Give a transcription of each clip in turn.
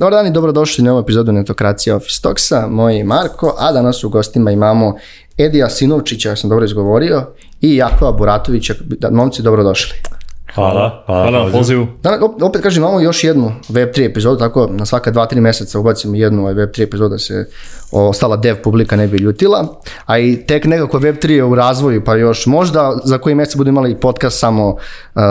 Dobar dan i dobrodošli na ovu epizodu Netokracija Office Talksa. Moj Marko, a danas u gostima imamo Edija Sinovčića, ja sam dobro izgovorio, i Jakova Buratovića. Momci, dobrodošli. Hvala, hvala, hvala na pozivu. opet kažem, imamo još jednu Web3 epizodu, tako na svaka 2-3 mjeseca ubacimo jednu ovaj, Web3 epizodu da se ostala dev publika ne bi ljutila, a i tek nekako Web3 je u razvoju, pa još možda za koji mjesec budemo imali podcast samo,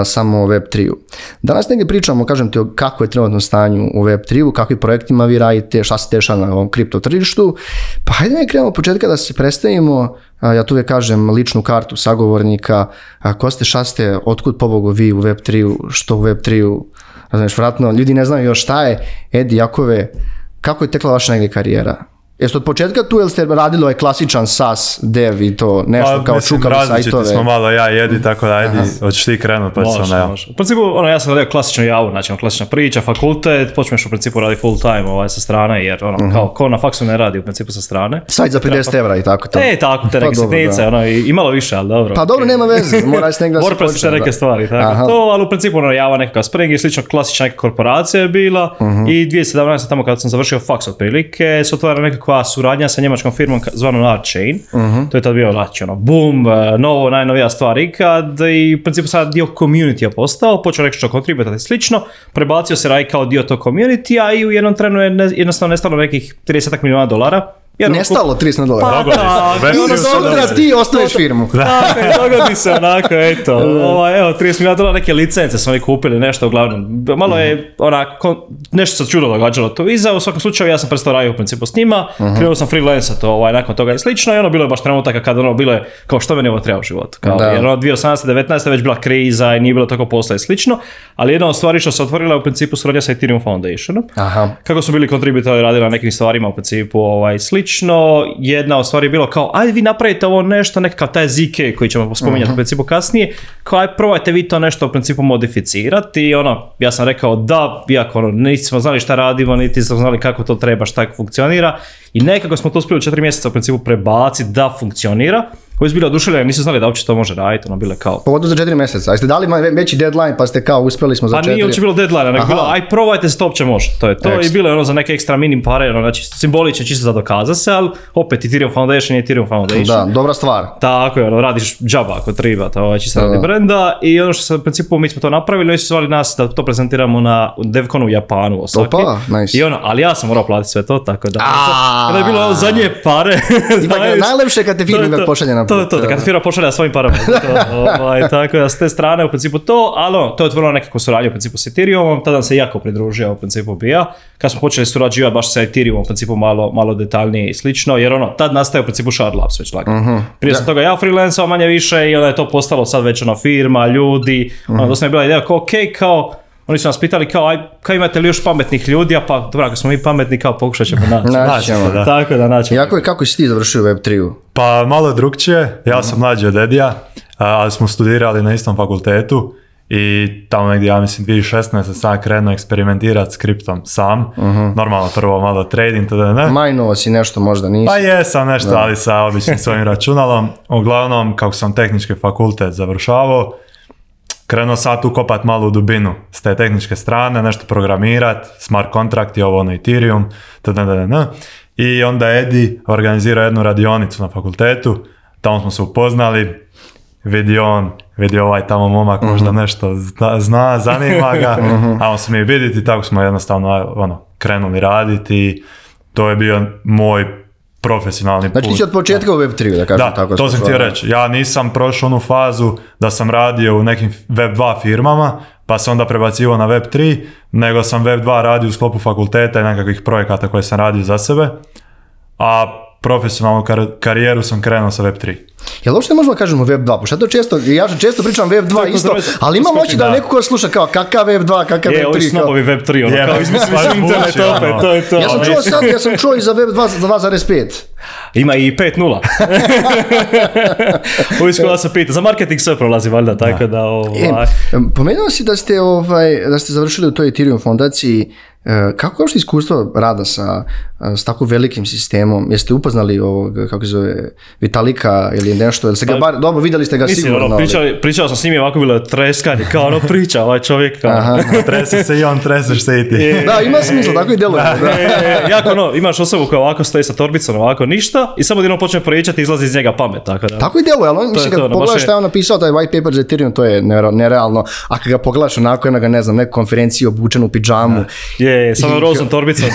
samo Web3-u. Danas negdje pričamo, kažem ti, o kako je trenutno stanju u Web3-u, kakvim projektima vi radite, šta se dešava na ovom kripto tržištu, pa hajde ne krenemo početka da se predstavimo ja tu uvijek kažem ličnu kartu sagovornika, ko ste šaste, otkud pobogo vi u Web3, što u Web3, razumiješ, vratno, ljudi ne znaju još šta je Edi Jakove, kako je tekla vaša negdje karijera? Jeste od početka tu ili ste radili ovaj klasičan SAS dev i to nešto pa, kao mislim, čukali sajtove? Različiti smo malo ja jedi mhm. tako da ajdi, hoćeš ti krenut pa sam ja. Može. U principu, ono, ja sam radio klasičnu javu, znači ono, klasična priča, fakultet, počneš u principu radi full time ovaj, sa strane, jer ono, uh-huh. kao ko na faksu ne radi u principu sa strane. Sajt za 50 Treba... evra i tako to. E, tako, te pa neke pa, sitnice, ono, i, i, malo više, ali dobro. Pa dobro, nema veze, moraš se negdje WordPress te neke stvari, tako. Aha. To, ali u principu, ono, java nekakva Spring i slično klasična korporacija je bila mhm. i 2017. tamo kad sam završio faks otprilike, se otvara nekakva suradnja sa njemačkom firmom zvanom Archain, mhm. To je tad bio znači, ono, boom, e, novo, najnovija stvar ikad i u principu sad dio community je postao, počeo nešto kontributati slično, prebacio se Rai kao dio tog community-a i u jednom trenu je jednostavno nestalo nekih 30 milijuna dolara jer Nestalo 30 dolara. Pa da, ti firmu. dogodi se onako, eto. Ovo, evo, 30 milijuna neke licence smo mi kupili, nešto uglavnom. Malo je mhm. onako, nešto se čudo događalo to iza. U svakom slučaju ja sam prestao raditi u principu s njima. Mhm. Krenuo sam freelance to ovaj, nakon toga i slično. I ono bilo je baš trenutaka kada ono bilo je kao što meni ovo treba u životu. Kao, da. Jer ono 2018-19 već bila kriza i nije bilo tako posla i slično. Ali jedna od stvari što se otvorila je u principu suradnja sa Ethereum Foundationom. Aha. Kako su bili kontributori radili na nekim stvarima u principu ovaj, slično jedna od stvari je bilo kao, ajde vi napravite ovo nešto, nekakav taj ZK koji ćemo spominjati u mhm. principu kasnije, kao ajde probajte vi to nešto u principu modificirati i ono, ja sam rekao da, iako ono, nismo znali šta radimo, niti smo znali kako to treba, šta funkcionira i nekako smo to uspjeli u četiri mjeseca u principu prebaciti da funkcionira, koji su bili oduševljeni, nisu znali da uopće to može raditi, ono bile kao... Pogotovo za četiri mjeseca, jeste dali veći deadline pa ste kao uspjeli smo za četiri... Pa nije uopće bilo deadline, nego bilo aj probajte se to uopće može, to je to i bilo je ono za neke ekstra minim pare, ono, znači simbolično čisto za dokaza se, ali opet Ethereum Foundation je Ethereum Foundation. Da, dobra stvar. Tako je, ono, radiš džaba ako treba, to je čisto radi brenda i ono što se u principu mi smo to napravili, oni su zvali nas da to prezentiramo na DevConu u Japanu, Osaki. Opa, ono, ali ja sam morao platiti sve to, tako da... je bilo zadnje pare... Ipak kad te firme to je to, da kad firma pošalja svojim parama. To, ovaj, tako da s te strane u principu to, ali to je otvorilo nekako suradnju u principu s Ethereumom, tada se jako pridružio u principu bija. Kad smo počeli surađivati baš sa Ethereumom u principu malo, malo detaljnije i slično, jer ono, tad nastaje u principu Shard Labs već lagano. uh mhm. Prije sam toga ja freelancao manje više i onda je to postalo sad već ono firma, ljudi, uh-huh. bila ideja kao ok, kao oni su nas pitali kao, aj, kao imate li još pametnih ljudi, a pa dobra ako smo mi pametni, kao pokušat ćemo naći. da. Tako da naćemo. Jako je, kako si ti završio Web 3 Pa malo drugčije, ja sam mlađi od Edija, ali smo studirali na istom fakultetu i tamo negdje, ja mislim, 2016. sam krenuo eksperimentirati s kriptom sam. Mhm. Normalno prvo malo trading, tada ne. Majnuo si nešto, možda nisi. Pa jesam nešto, ali sa običnim svojim računalom. Uglavnom, kako sam tehnički fakultet završavao, krenuo sad tu kopat malu dubinu s te tehničke strane, nešto programirat, smart kontrakt i ovo ono Ethereum, ne. I onda Edi organizirao jednu radionicu na fakultetu, tamo smo se upoznali, vidi on, vidi ovaj tamo momak možda mhm. nešto zna, zanima ga, mhm. a on se mi vidjeti, tako smo jednostavno ono, krenuli raditi, to je bio moj profesionalni znači, put. od početka u Web3, da kažem da, to sam htio reći. Ja nisam prošao onu fazu da sam radio u nekim Web2 firmama, pa se onda prebacivao na Web3, nego sam Web2 radio u sklopu fakulteta i nekakvih projekata koje sam radio za sebe. A profesionalnu kar- karijeru sam krenuo sa Web3. Jel uopšte možemo kažemo Web 2? Pošto to često, ja često pričam Web 2 isto, ali imam oči da neko ko sluša kao kakav Web 2, kakav je, Web 3. Je, ovi snobovi Web 3, ono, kao pa, izmislili pa, internet opet, ono. to je to. Ja sam čuo sad, ja sam čuo i za Web 2 2.5. Ima i 5.0. Uvijek da se pita, za marketing sve prolazi valjda, tako da... da ovaj... E, ah. pomenuo si da ste, ovaj, da ste završili u toj Ethereum fondaciji E, kako je uopšte iskustvo rada sa, e, s tako velikim sistemom? Jeste upoznali ovog, kako se zove, Vitalika ili nešto? Ili se ga pa, bar, dobro, vidjeli ste ga mislim, sigurno. Ono, pričao, pričao sam s njim i ovako bilo je treskanje, kao ono priča ovaj čovjek. Kao, Aha. tresi se i on, treseš se i ti. E, da, ima smisla, tako i djeluje. Da, da. jako ono, imaš osobu koja ovako stoji sa torbicom, ovako ništa i samo jednom počne pričati izlazi iz njega pamet. Tako, da. tako i djeluje, ali on, mislim, kad ono, pogledaš šta je on napisao, taj white paper za Ethereum, to je nerealno. A kad ga pogledaš onako, ga, ne znam, neku konferenciju obučen u pidžamu. Je, sa onom roznom torbicom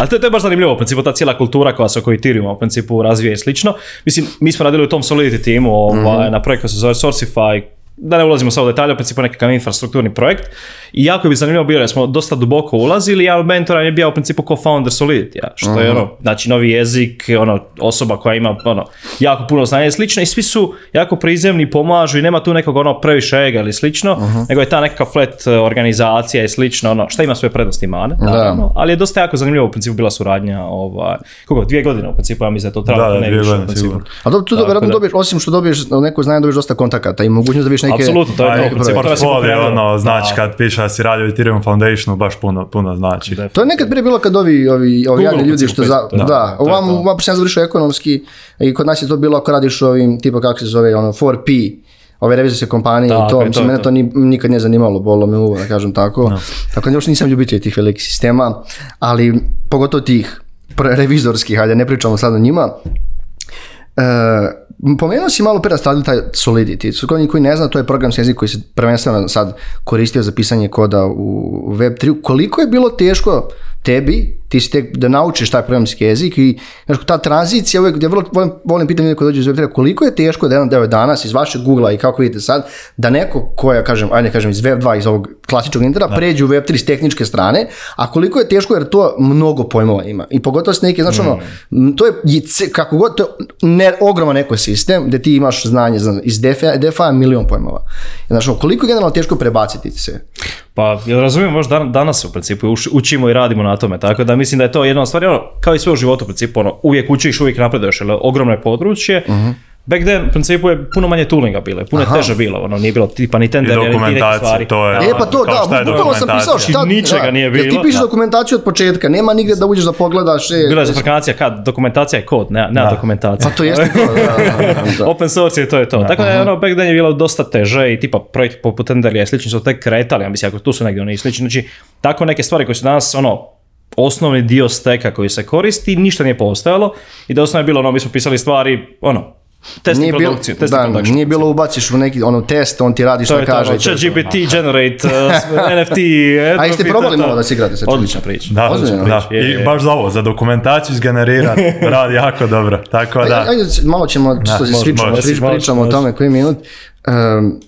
Ali to, je baš zanimljivo, u ta cijela kultura koja se oko Ethereum u principu razvija i slično. Mislim, mi smo radili u tom Solidity timu ovaj, mhm. na projektu se zove Sourcify da ne ulazimo sad u detalje, u si nekakav infrastrukturni projekt. I jako bi zanimljivo bilo jer smo dosta duboko ulazili, ja mentor je bio u principu co-founder Solidity, što je ono, znači novi jezik, ono, osoba koja ima ono, jako puno znanja i slično i svi su jako prizemni, pomažu i nema tu nekog ono previše ega ili slično, nego je ta nekakva flat e, organizacija i slično, ono, šta ima svoje prednosti i mane, ali je dosta jako zanimljivo u principu bila suradnja, ovaj, dvije godine u principu, ja mislim da to trebalo ne više tu, dobiješ, osim što dobiješ neko znanje, dobiješ dosta kontakata i mogućnost da neke... Apsolutno, to je portfolio, ono, znači kad piše da si radio Ethereum Foundationu, baš puno, puno znači. To je nekad prije bilo kad ovi, ovi, ovi jadni ljudi što... Za, da, da ovam, ovam završio ekonomski i kod nas je to bilo ako radiš ovim, tipa kako se zove, ono, 4P, ove revizorske kompanije i to, mislim, mene to ni, nikad nije zanimalo, bolo me u, da kažem tako. No. Tako da još nisam ljubitelj tih velikih sistema, ali pogotovo tih revizorskih, ajde, ne pričamo sad o njima. E, Pomenuo si malo pre nastavili taj Solidity. koji ne zna, to je program jezik koji se prvenstveno sad koristio za pisanje koda u Web3. Koliko je bilo teško tebi, ti si tek da naučiš taj programski jezik i znaš, ta tranzicija uvijek, ja vrlo volim, volim pitanje koji dođe iz web koliko je teško da jedan deo danas iz vašeg google i kako vidite sad, da neko koja kažem, ajde kažem iz Web2, iz ovog klasičnog interneta, pređe u Web3 s tehničke strane, a koliko je teško jer to mnogo pojmova ima. I pogotovo s neke, znači ono, mm. to je, kako god, to je ne, ogroman ekosistem gdje ti imaš znanje iz DeFi, DeFi milion pojmova. Znači, ono, koliko je generalno teško prebaciti se? Pa, jel razumijem, možda danas u principu učimo i radimo na tome, tako da mislim da je to jedna stvar, ono, kao i sve u životu u principu, ono, uvijek učiš, uvijek napreduješ, jer ogromno je područje, back then u principu je puno manje toolinga bilo, puno je teže bilo, ono nije bilo tipa ni tender, ni neke stvari. To je, e, pa to, da, sam pisao znači, ničega nije bilo. ti pišeš dokumentaciju od početka, nema nigdje da uđeš da pogledaš. E, bila je dokumentacija, kad, dokumentacija je kod, ne, dokumentacije. dokumentacija. Pa to jeste Open source je to je to. Tako da je ono, back then je bilo dosta teže i tipa projekt poput tenderlija i slični su tek kretali, ja mislim, ako tu su negdje oni slični, znači tako neke stvari koje su danas ono, osnovni dio steka koji se koristi, ništa nije postojalo i doslovno je bilo ono, mi smo pisali stvari, ono, Testing nije produkciju. Testing da, production. nije bilo ubaciš u neki ono, test, on ti radi što kaže. Ono, to je to, GPT, generate, uh, NFT. E, A jeste probali malo da si igrate sa Odlična priča. Da, odlična priča. Da. I baš za ovo, za dokumentaciju izgenerira, radi jako dobro. Tako pa, da. Ajde, malo ćemo, što se svičamo, pričamo o tome koji minut. Um,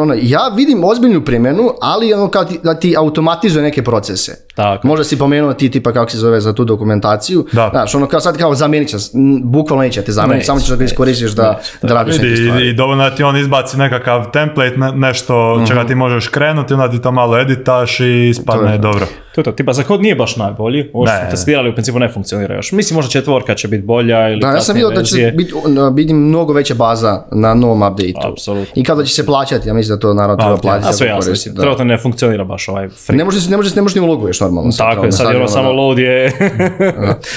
ono, ja vidim ozbiljnu primjenu, ali ono kao ti, da ti automatizuje neke procese. Tako. Možda si pomenuo ti tipa kako se zove za tu dokumentaciju. Da. Znaš, ono kao sad kao zamijenit će, bukvalno neće te zamijeniti, samo ćeš da ga iskoristiš da, da radiš neke stvari. I, dovoljno da ti on izbaci nekakav template, nešto mm čega mhm. ti možeš krenuti, onda ti to malo editaš i ispadne dobro. To je to, tipa za kod nije baš najbolji, ovo što smo testirali u principu ne funkcionira još. Mislim možda četvorka će biti bolja ili da, ja sam vidio da će ono, biti mnogo veća baza na novom update-u. Apsolutno. I kada će se plaćati, ja mislim da to naravno treba pa, platiti. A sve jasno, mislim, ne funkcionira baš ovaj free. Ne možeš ne možeš ne može ni uloguješ normalno. Tako je, ono, sad je ono samo load je.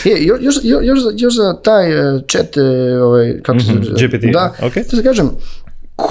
još, još, još, za taj e, chat, e, ovaj, kako se... Mhm, GPT, Da, okay. se kažem, E,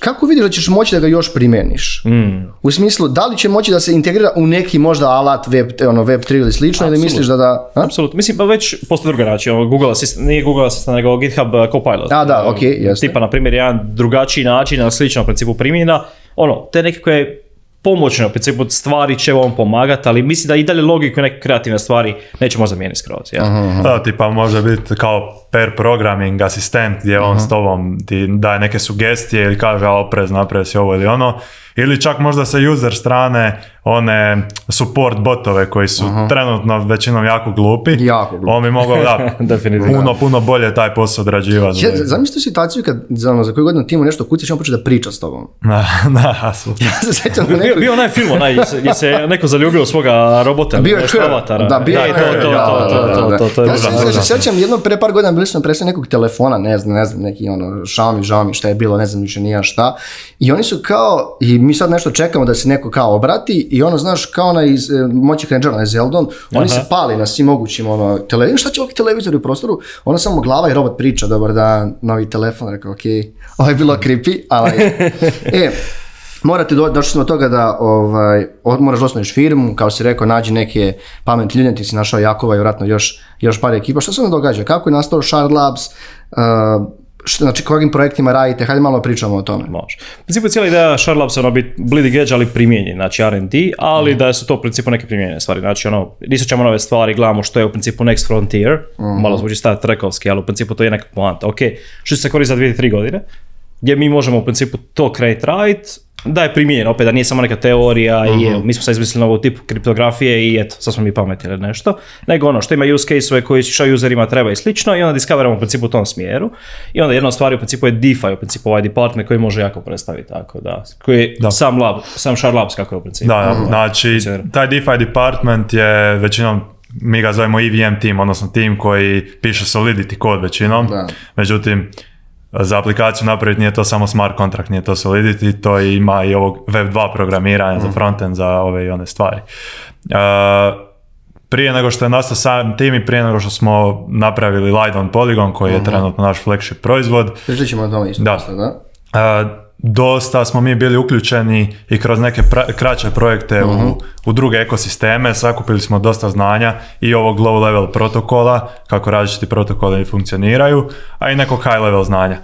kako vidiš da ćeš moći da ga još primeniš? Mm. U smislu, da li će moći da se integrira u neki možda alat web, ono, web 3 ili slično, ili misliš da da... Apsolutno, mislim, pa već postoje drugačije, ono, Google Assistant, nije Google Assistant, nego GitHub e, Copilot. A, da, ok, jeste. Tipa, na primjer, jedan drugačiji način, na slično principu primjena, ono, te neke koje pomoćno, u stvari će vam pomagati, ali mislim da i dalje logiku i neke kreativne stvari nećemo zamijeniti skroz. Ja. Uh-huh. Da, tipa može biti kao per programming asistent gdje uh on s tobom ti daje neke sugestije ili kaže, oprez oprez, naprez ovo ili ono ili čak možda sa user strane one support botove koji su trenutno većinom jako glupi. Jako glupi. On bi mogao da, puno, puno bolje taj posao odrađiva Ja, zamislite situaciju kad ono, za koju godinu timu nešto kucaš i on počne da priča s tobom. Na, na, ja se sjećam da Bio onaj film, onaj, gdje se neko zaljubio svoga robota. Bio je avatara. Da, bio je to, to, to, to, to, Ja se sjećam, jedno pre par godina bili smo presne nekog telefona, ne znam, ne znam, neki ono, Xiaomi, Xiaomi, šta je bilo, ne znam više nija šta. I oni su kao, i mi sad nešto čekamo da se neko kao obrati i ono, znaš, kao onaj iz e, Moćih Rangera, Zeldon, oni se pali na svim mogućim ono, televizor, šta će ovaj televizor u prostoru? Ona samo glava i robot priča, dobar da novi telefon, rekao, ok, ovo je bilo creepy, ali... e, morate doći došli smo do toga da ovaj, od, osnoviš firmu, kao si rekao, nađi neke pametne ljude, ti si našao Jakova i vjerojatno još, par ekipa. Što se onda događa? Kako je nastao Shard Labs? E, što, znači kojim projektima radite, hajde malo pričamo o tome. Može. U principu cijela ideja Sherlabs ono biti bleeding edge, ali primijenjen, znači R&D, ali mm. da su to u principu neke primjenjene stvari. Znači ono, nisu ćemo nove stvari, gledamo što je u principu next frontier, mhm. malo zvuči star trekovski, ali u principu to je neka poanta. Ok, što se koristi za 2-3 godine, gdje mi možemo u principu to create right, da je primijenjen, opet da nije samo neka teorija i mhm. mi smo sad izmislili novu tipu kriptografije i eto, sad smo mi pametili nešto. Nego ono što ima use case-ove koji userima treba i slično i onda discoveramo u principu u tom smjeru. I onda jedna stvar u principu je DeFi, u principu ovaj department koji može jako predstaviti, tako da. Koji sam lab, sam Shard Labs kako je u principu. Da, mhm. znači taj DeFi department je većinom mi ga zovemo EVM team, odnosno tim koji piše Solidity kod većinom. Međutim, za aplikaciju napraviti nije to samo smart kontrakt, nije to Solidity, to ima i ovog Web2 programiranja za mhm. frontend, za ove i one stvari. E, prije nego što je nastao sam tim i prije nego što smo napravili on Polygon koji je mhm. trenutno naš flagship proizvod. Pričat ćemo o isto. da? E, dosta smo mi bili uključeni i kroz neke kraće projekte u, mhm. u druge ekosisteme, sakupili smo dosta znanja i ovog low level protokola, kako različiti protokoli funkcioniraju, a i nekog high level znanja.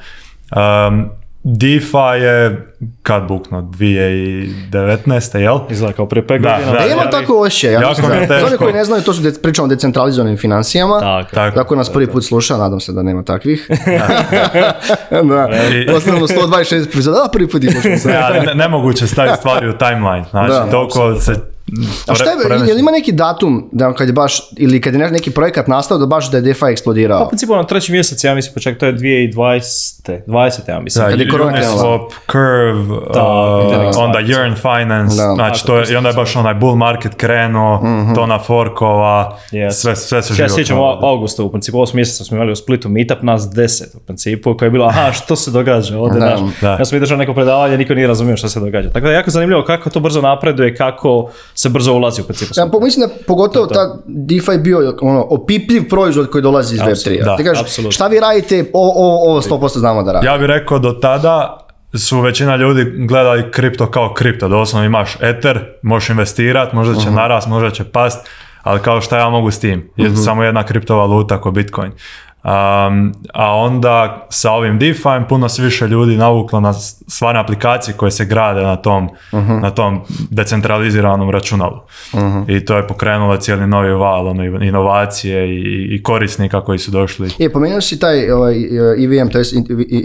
Um, DeFi je kad bukno 2019. jel? Izgleda kao prije 5 godina. Da, da, e, imam tako ošće. Ja jako mi Za koji ne znaju, to su de, pričamo o decentralizovanim financijama. Tako, tako. tako nas prvi put sluša, nadam se da nema takvih. da, da. 126 epizoda, da, prvi put imaš. ja, ne, nemoguće staviti stvari u timeline. Znači, da, toliko se a šta je, je li ima neki datum da kad je baš, ili kad je neki projekat nastao da baš da je DeFi eksplodirao? Pa principu na ono, treći mjesec, ja mislim, počekaj, pa to je 2020. 20. ja mislim. Da, kad je korona Swap, Curve, da, uh, onda Yearn Finance, da. znači to je, i onda je baš onaj bull market krenuo, mm-hmm. tona forkova, yes. sve, sve se živo. Ja se sjećam augusta, u principu 8 mjeseca smo imali u Splitu meetup, nas 10 u principu, koja je bila, aha, što se događa ovdje, da, da. Ja sam idešao neko predavanje, niko nije razumio što se događa. Tako da je jako zanimljivo kako to brzo napreduje, kako se brzo ulazi u principu. Ja, po, da pogotovo ta DeFi bio ono, opipljiv proizvod koji dolazi iz Web3. Da, Ti kažeš, šta vi radite, o, o, ovo 100% znamo da radite. Ja bih rekao do tada su većina ljudi gledali kripto kao kripto, doslovno imaš Ether, možeš investirati, možda će uh narast, možda će past, ali kao šta ja mogu s tim, mhm. samo jedna kriptovaluta kao Bitcoin. Um, a onda sa ovim DeFi puno se više ljudi navuklo na stvarne aplikacije koje se grade na tom, mhm. na tom decentraliziranom računalu. Mhm. I to je pokrenulo cijeli novi val, ono, inovacije i, i korisnika koji su došli. Je pomenuo si taj ovaj, EVM, e to je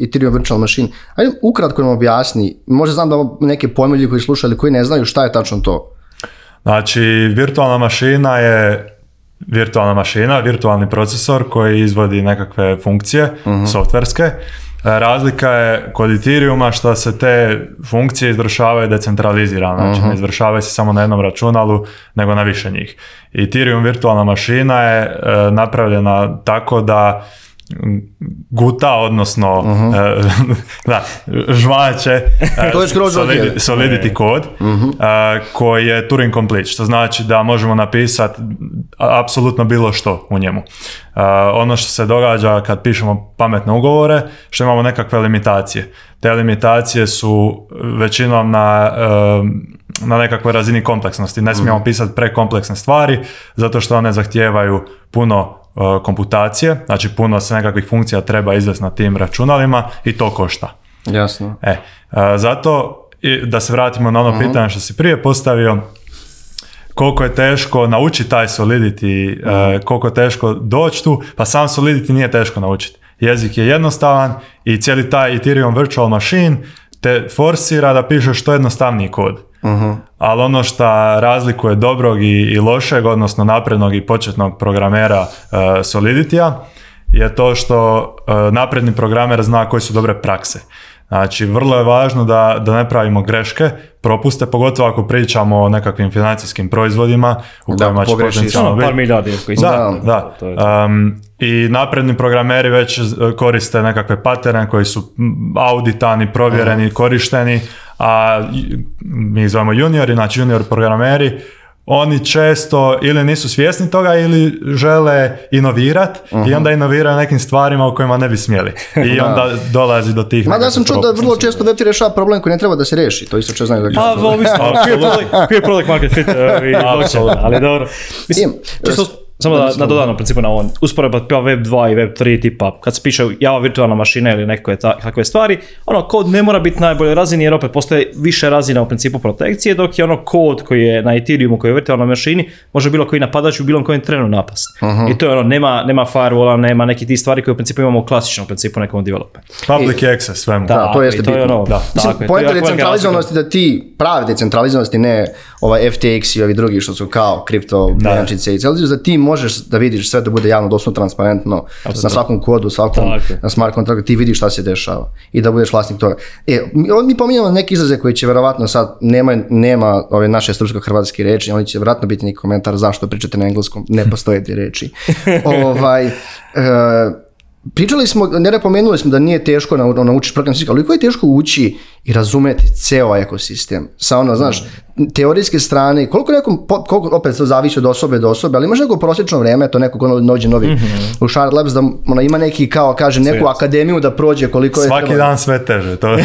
Ethereum Virtual Machine. Ajde ukratko nam objasni, možda znam da neke pojmelji koji slušali koji ne znaju šta je tačno to. Znači, virtualna mašina je virtualna mašina, virtualni procesor koji izvodi nekakve funkcije uh softverske. E, razlika je kod Ethereuma što se te funkcije izvršavaju decentralizirano, znači mhm. ne izvršavaju se samo na jednom računalu, nego na više njih. Ethereum virtualna mašina je e, napravljena tako da guta, odnosno uh -huh. žvače to je solidi, Solidity kod mhm. e, koji je Turing Complete, što znači da možemo napisati apsolutno bilo što u njemu. E, ono što se događa kad pišemo pametne ugovore, što imamo nekakve limitacije. Te limitacije su većinom na e, na nekakvoj razini kompleksnosti. Ne smijemo mhm. pisati prekompleksne stvari zato što one zahtijevaju puno E, komputacije, znači puno se nekakvih funkcija treba izvesti na tim računalima i to košta. Jasno. E, e zato da se vratimo na ono mhm. pitanje što si prije postavio, koliko je teško naučiti taj Solidity, uh koliko je teško doći tu, pa sam Solidity nije teško naučiti. Jezik je jednostavan i cijeli taj Ethereum Virtual Machine te forsira da pišeš što jednostavniji kod uh Ali ono što razlikuje dobrog i, i lošeg, odnosno naprednog i početnog programera uh, je to što e, napredni programer zna koje su dobre prakse. Znači, vrlo je važno da, da ne pravimo greške, propuste, pogotovo ako pričamo o nekakvim financijskim proizvodima u da, kojima će potencijalno biti. Par milijardi Da, da. I napredni programeri već eh, koriste nekakve paterne koji su auditani, provjereni, korišteni, a mi ih zovemo juniori, znači junior programeri, oni često ili nisu svjesni toga ili žele inovirat i mhm. onda inoviraju nekim stvarima u kojima ne bi smjeli. I onda dolazi do tih... Ma da sam čuo da vrlo često da ti rješava problem koji ne treba da se riješi. To isto često znaju da Pa, je market fit? Eh, ali dobro. Eh, samo da, da dodano principu na on, usporedba web 2 i web 3 tipa, kad se piše java virtualna mašina ili neke takve stvari, ono kod ne mora biti najbolje razini jer opet postoje više razina u principu protekcije, dok je ono kod koji je na Ethereumu, koji je virtualnoj mašini, može bilo koji napadač u bilo kojem trenu napast. I to je ono, nema, nema firewalla, nema neki tih stvari koje u principu imamo u klasičnom principu nekom developmentu. Public e, access svemu. Da, to jeste bitno. Je ono, da, Mislim, tako decentralizovanosti da ti prave decentralizovanosti, ne ovaj FTX i ovi drugi što su kao kripto da. i da ti možeš da vidiš sve da bude javno, dosto transparentno, na svakom kodu, svakom, na smart kontraktu, ti vidiš šta se dešava i da budeš vlasnik toga. E, mi pominjamo neke izraze koji će verovatno sad, nema, nema ove naše srpsko-hrvatske reči, oni će verovatno biti neki komentar zašto pričate na engleskom, ne postoje te reči. ovaj, e, Pričali smo, ne napomenuli smo da nije teško na, ono, naučiš ali koliko je teško ući i razumeti ceo ovaj ekosistem. Sa ono, znaš, teorijske strane, koliko nekom, koliko, opet to zavisi od osobe do osobe, ali imaš neko prosječno vreme, to neko ono nođe novi mhm. u Shard Labs, da ona, ima neki, kao kaže, neku akademiju da prođe koliko je... Svaki dan sve teže, to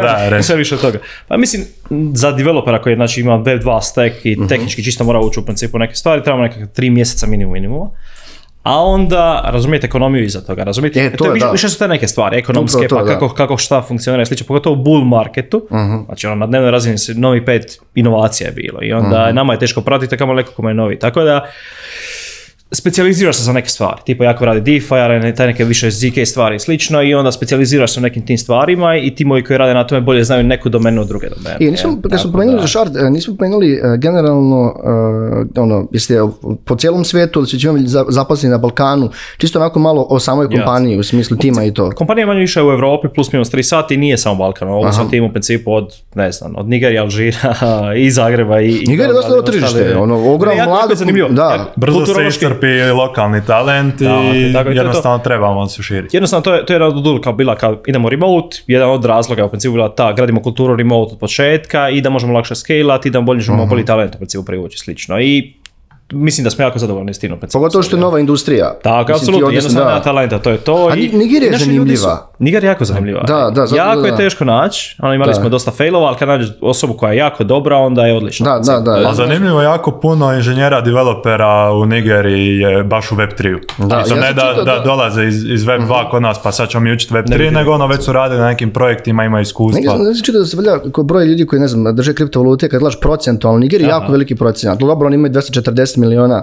da, da sve više od toga. Pa mislim, za developera koji znači, ima Web2 stack i mhm. tehnički čisto mora ući u principu neke stvari, trebamo nekakve tri mjeseca minimum minimuma a onda razumijete ekonomiju iza toga, razumijete? E, e, to, više, su te neke stvari, ekonomske, pa kako, kako šta funkcionira i slično, pogotovo u bull marketu, mhm. znači ono, na dnevnoj razini se novi pet inovacija je bilo i onda mhm. nama je teško pratiti, kamo neko kome je novi, tako da specializiraš se za neke stvari, tipa jako radi DeFi, taj neke više ZK stvari i slično i onda specializiraš se u nekim tim stvarima i timovi koji rade na tome bolje znaju neku domenu od druge domene. I nismo, kad smo pomenuli za šart, e, nismo pomenuli e, generalno, e, ono, jeste po cijelom svijetu, da ćemo na Balkanu, čisto onako malo o samoj kompaniji, u smislu tima i to. Kompanija manje više u Europi, plus minus 3 sati, nije samo Balkan, ovo sam tim u principu od, ne znam, od Nigeri, Alžira i Zagreba. I, Niger je dosta tržište, ono, ogrom crpi lokalni talent i jednostavno to, trebamo se širiti. Jednostavno to je, to je jedna od bila kad idemo remote, jedan od razloga je u principu bila ta, gradimo kulturu remote od početka i da možemo lakše scale i da bolje možemo uh mhm. bolji talent u principu privući slično. I mislim da smo jako zadovoljni s tim. Pogotovo što je nova industrija. Tako, apsolutno, da. talenta, to je to. A i, je zanimljiva. Niger je jako zanimljiva. Da, da, jako je teško naći, ono imali smo dosta failova, ali kad nađeš osobu koja je jako dobra, onda je odlična. Da, da, da. A zanimljivo jako puno inženjera, developera u Nigeri je baš u web 3 Da, ne da, da, dolaze iz, iz Web2 uh-huh. Mhm. kod nas, pa sad ćemo mi učiti Web3, nego ono već su radili na nekim projektima, ima iskustva. ne da se koji broj ljudi koji, ne znam, drže kriptovalute, kad gledaš procentualno, nigeri, je jako veliki procenat. Dobro, oni imaju 240 miliona.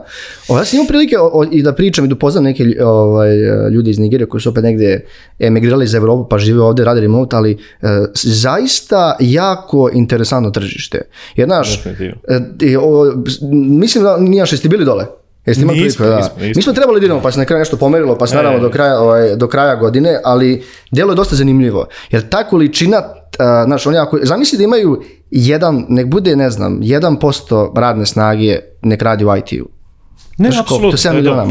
O, ovaj, ja sam imao prilike i da pričam i da poznam neke ovaj, ljudi iz Nigerije koji su opet negdje emigrirali iz Europe pa žive ovdje, rade remote, ali e, zaista jako interesantno tržište. Jer e, mislim da nije jeste bili dole. Jeste imali priliku, Nismo, Mi smo trebali da idemo, pa se na kraju nešto pomerilo, pa se e. naravno ovaj, do kraja, godine, ali djelo je dosta zanimljivo. Jer ta količina, znaš, oni zamisli da imaju jedan, nek bude, ne znam, jedan posto radne snage nek radi u IT-u. Ne, apsolutno, to,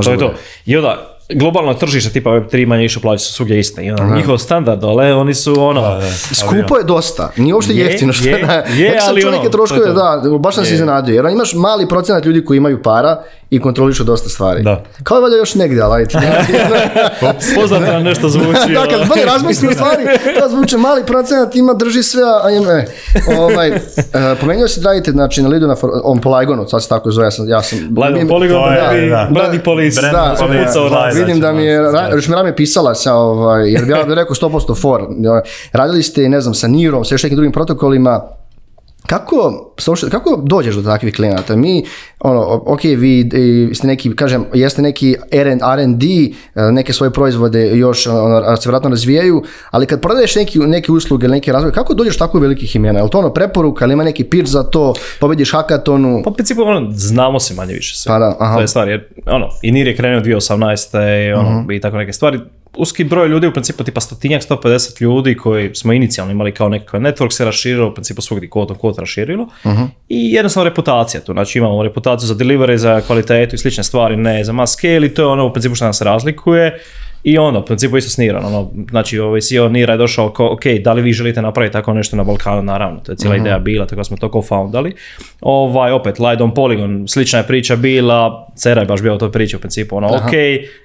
to je I onda, globalno tržište tipa Web3 manje više plaće su svugdje iste. I ono, Aha. njihov standard dole, oni su ono, ono... Skupo je dosta, ni uopšte jeftino što je, ne. je, Nek sam čuo ono, neke troškove, da, baš sam se iznenadio. Jer imaš mali procenat ljudi koji imaju para i kontrolišu dosta stvari. Da. Kao je valjda još negdje, ali Poznato nam nešto zvuči. da, kad ono. bolje razmislim stvari, to zvuče mali procenat, ima, drži sve, a ne. Ovaj, uh, se si Dravite, znači na Lidu na for, on Polygonu, sad se tako zove, ja sam... Ja sam Lidu Polygon, da, da, da, da, da, Znači, vidim da mi je, još mi Rame pisala sa, ovaj, jer bi ja rekao 100% for. Radili ste, ne znam, sa Nirom, sa još nekim drugim protokolima, kako, kako dođeš do takvih klijenata? Mi, ono, ok, vi e, ste neki, kažem, jeste neki R&D, e, neke svoje proizvode još ono, se vjerojatno razvijaju, ali kad prodaješ neki, neke usluge ili neki kako dođeš tako velikih imena? Je li to ono preporuka, ali ima neki pir za to, pobediš hakatonu? Pa principu, ono, znamo se manje više sve. Pa da, aha. To je stvar, jer, ono, i Nir je krenuo 2018. I, ono, uh i tako neke stvari uski broj ljudi, u principu tipa stotinjak, 150 ljudi koji smo inicijalno imali kao nekakav network se raširilo, u principu svugdje kod on kod raširilo. Uh-huh. I jednostavno reputacija tu, znači imamo reputaciju za delivery, za kvalitetu i slične stvari, ne za mass scale i to je ono u principu što nas razlikuje. I ono, u principu isto sniran, ono, znači ovaj CEO Nira je došao kao, ok, da li vi želite napraviti tako nešto na Balkanu, naravno, to je cijela mhm. ideja bila, tako smo to co-foundali. Ovaj, opet, on Polygon, slična je priča bila, Cera je baš bio u toj priči u principu, ono, ok,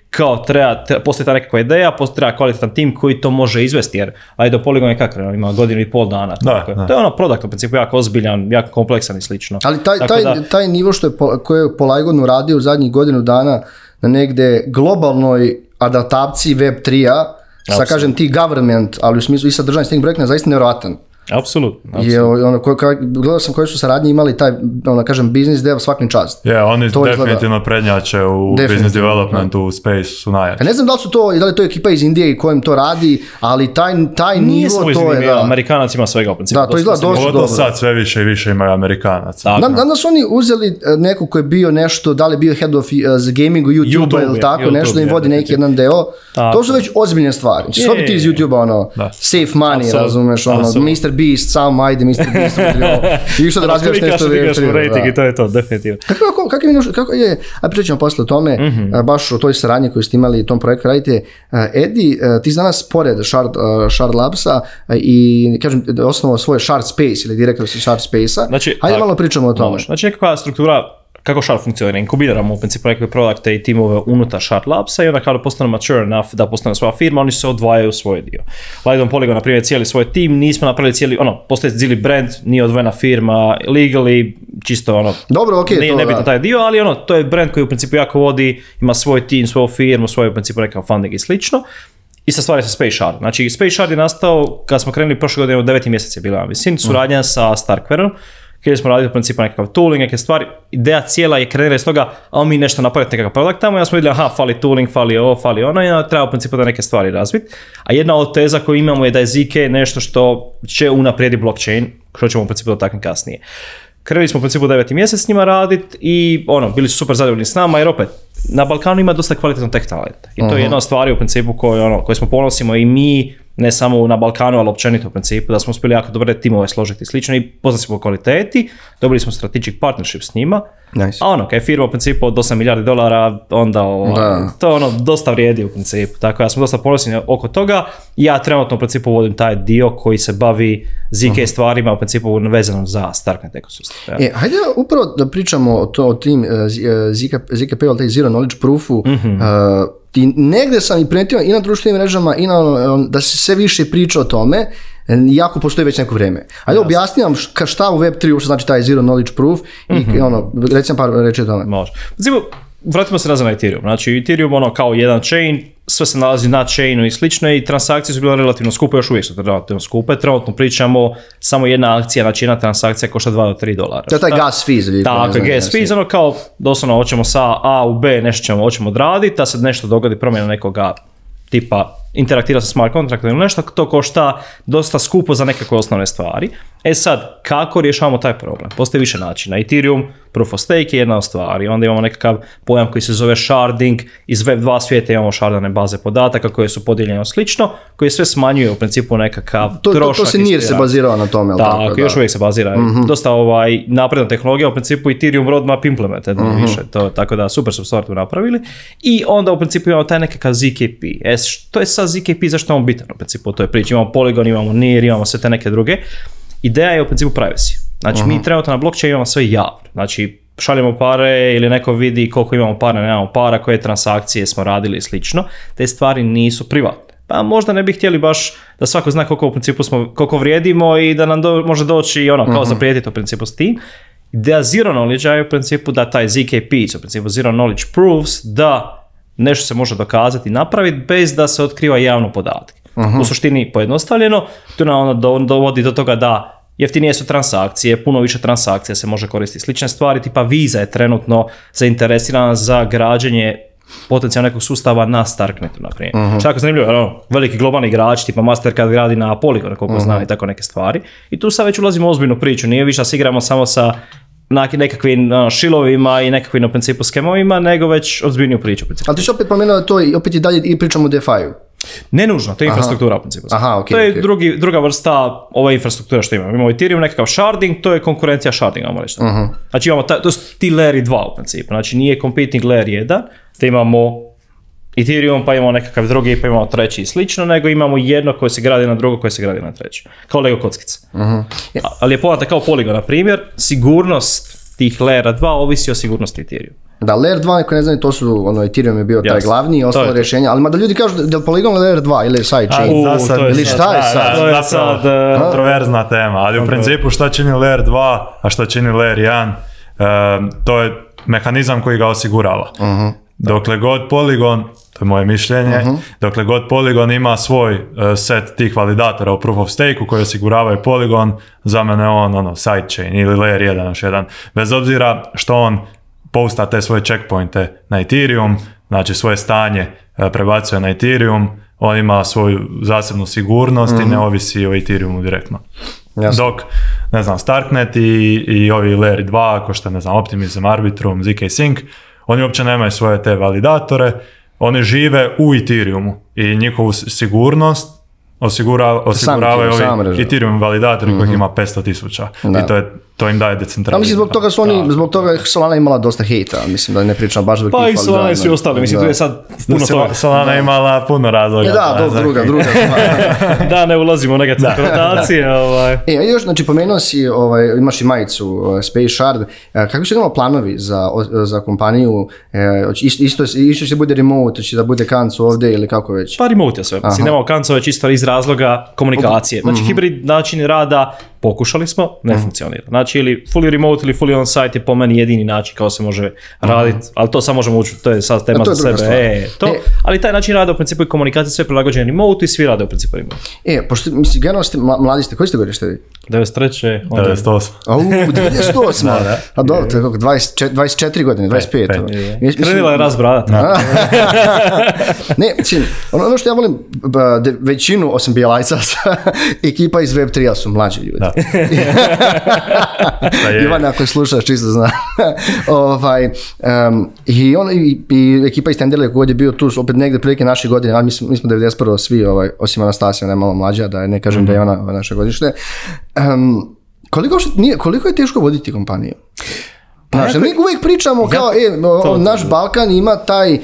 kao treba, treba postoji ta nekakva ideja, postoji treba kvalitetan tim koji to može izvesti, jer on Polygon je kak ima godinu i pol dana. Da, tako da. To je ono produkt u principu jako ozbiljan, jako kompleksan i slično. Ali taj, taj, taj nivo što je, po, koje je radio u zadnjih godinu dana na negde globalnoj adaptaciji Web3-a, sa kažem ti government, ali u smislu i sadržanje s tim projektima, zaista nevjerojatan. Apsolutno. Je, ono, ko, ka, gledao sam koji su saradnje imali taj, ono, kažem, business dev svakim čast. Je, yeah, oni to definitivno prednjače u business development, u space su najjači. ne znam da li su to, da li to je ekipa iz Indije i kojim to radi, ali taj, taj nivo to je... Da, Amerikanac ima svega u Da, to izgleda dosta dobro. sad sve više i više imaju Amerikanaca. Nam, da su oni uzeli e, neko ko je bio nešto, da li bio head of uh, e, za gaming u YouTube, YouTube ili tako YouTube, nešto, da im vodi neki jedan deo. To su već ozbiljne stvari. Što bi znači, ti iz YouTube-a, ono, safe money, razumeš, ono, Mr. Beast, samo ajde Mr. Beast, i da razvijaš nešto rating i to je to, definitivno. Kako, kako, kako, je, kako je, a pričat ćemo posle o tome, mhm. baš o toj saradnji koju ste imali i tom projektu radite. Edi, ti danas pored Shard, Shard a i, kažem, osnovao svoje Shard Space ili direktor Shard Space-a, znači, malo pričamo o tome. Znači, nekakva struktura kako šar funkcionira? Inkubiramo u principu nekakve produkte i timove unutar Shard Labsa i onda kada postane mature enough da postane svoja firma, oni se odvajaju u svoj dio. Lightroom Polygon, na primjer, cijeli svoj tim, nismo napravili cijeli, ono, postoje cijeli brand, nije odvojena firma, legally, čisto ono, Dobro, okay, nije nebitno taj dio, ali ono, to je brand koji u principu jako vodi, ima svoj tim, svoju firmu, svoju u principu rekao funding i slično. Ista stvar je sa Space Shard. Znači, Space Shard je nastao kad smo krenuli prošle godine u deveti mjesec je bila, mislim, suradnja sa Starkverom, Htjeli smo raditi u principu nekakav tooling, neke stvari. Ideja cijela je krenula iz toga, a mi nešto napraviti nekakav produkt tamo. Ja smo vidjeli, aha, fali tooling, fali ovo, fali ono i treba u principu da neke stvari razviti. A jedna od teza koju imamo je da je ZK nešto što će unaprijedi blockchain, što ćemo u principu dotaknuti kasnije. Krenuli smo u principu deveti mjesec s njima raditi, i ono, bili su super zadovoljni s nama jer opet, na Balkanu ima dosta kvalitetno tech talent. I to je mhm. jedna od stvari u principu koju, ono, koje smo ponosimo i mi ne samo na Balkanu, ali općenito u principu, da smo uspjeli jako dobre timove složiti i slično i poznati smo po kvaliteti, dobili smo strategic partnership s njima, nice. a ono, je firma u principu od 8 milijardi dolara, onda to ono dosta vrijedi u principu, tako ja smo dosta ponosni oko toga, ja trenutno u principu vodim taj dio koji se bavi ZK stvarima u principu vezanom za Starknet ekosustav. Ja. E, hajde upravo da pričamo o, to, tim uh, ZKP, taj Zero Knowledge Proofu, uh-huh ti negde sam i primetio i na društvenim mrežama i na, ono, da se sve više priča o tome, jako postoji već neko vreme. Ajde yes. objasni nam šta u Web3 uopšte znači taj Zero Knowledge Proof i mhm. ono, recimo par reči o tome. Može. Zivu, vratimo se nazad na Ethereum. Znači Ethereum ono kao jedan chain, sve se nalazi na chainu i slično i transakcije su bile relativno skupe, još uvijek su relativno skupe. Trenutno pričamo samo jedna akcija, znači jedna transakcija košta 2 do 3 dolara. To je taj gas fees. Tako, gas fees, ono kao doslovno hoćemo sa A u B, nešto ćemo, hoćemo odraditi, da se nešto dogodi promjena nekoga tipa interaktira sa smart kontraktom ili nešto, to košta dosta skupo za nekakve osnovne stvari. E sad, kako rješavamo taj problem? Postoji više načina. Ethereum, Proof of Stake je jedna od stvari. Onda imamo nekakav pojam koji se zove sharding. Iz Web2 svijeta imamo shardane baze podataka koje su podijeljene slično, koji sve smanjuje u principu nekakav to, trošak. To, to se nije se bazirao na tome. Da, tako, još uvijek se bazira. Mhm. Dosta ovaj, napredna tehnologija, u principu Ethereum roadmap implemented. mm Više. To, tako da, super su stvar tu napravili. I onda u principu imamo taj nekakav ZKP. E, to je sa ZKP, zašto je on bitan u principu u toj priči? Imamo Polygon, imamo NIR, imamo sve te neke druge. Ideja je u principu privacy. Znači, mi mhm. trenutno na blockchain imamo sve javno. Znači, šaljemo pare ili neko vidi koliko imamo para, nemamo para, koje transakcije smo radili i slično. Te stvari nisu privatne. Pa možda ne bi htjeli baš da svako zna koliko u principu smo, koliko vrijedimo i da nam može doći ono, kao uh mhm. -huh. u principu s tim. Ideja zero knowledge je u principu da taj ZKP, u principu zero knowledge proofs, da nešto se može dokazati i napraviti bez da se otkriva javno podatke. U suštini pojednostavljeno, to nam onda dovodi do toga da jeftinije su transakcije, puno više transakcija se može koristiti. Slične stvari, tipa Visa je trenutno zainteresirana za građenje potencijalno nekog sustava na Starknetu, na primjer. je zanimljivo, ono, veliki globalni igrači, tipa Mastercard gradi na Polygon, koliko zna i tako neke stvari. I tu sad već ulazimo u ozbiljnu priču, nije više da se igramo samo sa nekakvim ono, šilovima i nekakvim u principu skemovima, nego već ozbiljniju priču. Ali ti si opet pomenuo to i opet i dalje i pričamo o DeFi-u. Ne nužno, to je infrastruktura u principu. Aha, okay, to je drugi, druga vrsta ove infrastrukture što imamo. Imamo Ethereum, nekakav sharding, to je konkurencija shardinga, imamo reći. Mhm. Znači imamo, ta, to su ti layeri dva, u principu. Znači nije competing layer jedan, te imamo Ethereum, pa imamo nekakav drugi, pa imamo treći i slično, nego imamo jedno koje se gradi na drugo, koje se gradi na treće. Kao Lego kockice. Mhm. Ali je povata kao poligon, na primjer, sigurnost tih lera 2 ovisi o sigurnosti Ethereum. Da, Layer 2, neko ne znam, to su, ono, Ethereum je bio taj glavni i ostalo rješenje, ali mada ljudi kažu da je poligon Layer 2 ili sidechain. Ili šta je sad? To je sad e, kontroverzna tema, ali u principu šta čini Layer 2, a šta čini Layer 1, e, to je mehanizam koji ga osigurava. Mhm. Dokle god Polygon, to je moje mišljenje, mhm. dokle god poligon ima svoj e, set tih validatora u Proof of Stake-u koji osiguravaju Polygon, za mene on ono, sidechain ili layer 1 još jedan. Bez obzira što on posta te svoje checkpointe na Ethereum, znači svoje stanje e, prebacuje na Ethereum, on ima svoju zasebnu sigurnost i mhm. ne ovisi o Ethereumu direktno. Dok, ne znam, Starknet i, ovi Layer 2, ako što ne znam, Optimism, Arbitrum, ZK Sync, oni uopće nemaju svoje te validatore, oni žive u Ethereumu i njihovu sigurnost osigura, osiguravaju ovi Ethereum validatori koji kojih mhm. ima 500 tisuća. I to je to im daje decentralizam. Mislim, zbog toga su oni, da. zbog toga Solana imala dosta hejta, mislim da ne pričam baš zbog Pa i Solana i svi ostali, mislim, da. tu je sad puno toga. Solana imala puno razloga. E, da, do, da, druga, druga da, ne ulazimo u negativne konotacije. Ovaj. E, još, znači, pomenuo si, ovaj, imaš i majicu ovaj, Space Shard, e, kakvi su imali planovi za, za kompaniju? E, isto, isto, isto će bude remote, će da bude kancu ovdje ili kako već? Pa remote je sve, mislim, nemao kancu, već isto iz razloga komunikacije. Znači, mhm. hibrid način rada, Pokušali smo, ne mm. funkcionira. Znači ili fully remote ili fully on-site je po meni jedini način kao se može raditi, mhm. ali to samo možemo ući, to je sad tema za sebe. E, to, e, ali taj način rada u principu i komunikacija sve prilagođen remote i svi rade u principu remote. E, pošto, mislim, generalno ste mladi ste, koji ste godište vi? 93. 98. Au, 98. da, da. A dobro, to je 24, 24 godine, 25. Pe, pe, je. Mislim, Krenila je raz brada. ne, mislim, ono, ono, što ja volim, većinu, osim bijelajca, ekipa iz Web3-a su mlađi ljudi. je... Ivan, ako je slušaš, čisto zna. ovaj, um, i, on, i, i ekipa iz Tenderle god je bio tu, opet negde prilike naše godine, ali mi smo, 91. svi, ovaj, osim Anastasija, ona je malo mlađa, da ne kažem da je mhm. ona naše godište. koliko, nije, koliko je teško voditi kompaniju? Pa, ja, mi uvijek pričamo kao, e, naš Balkan ima taj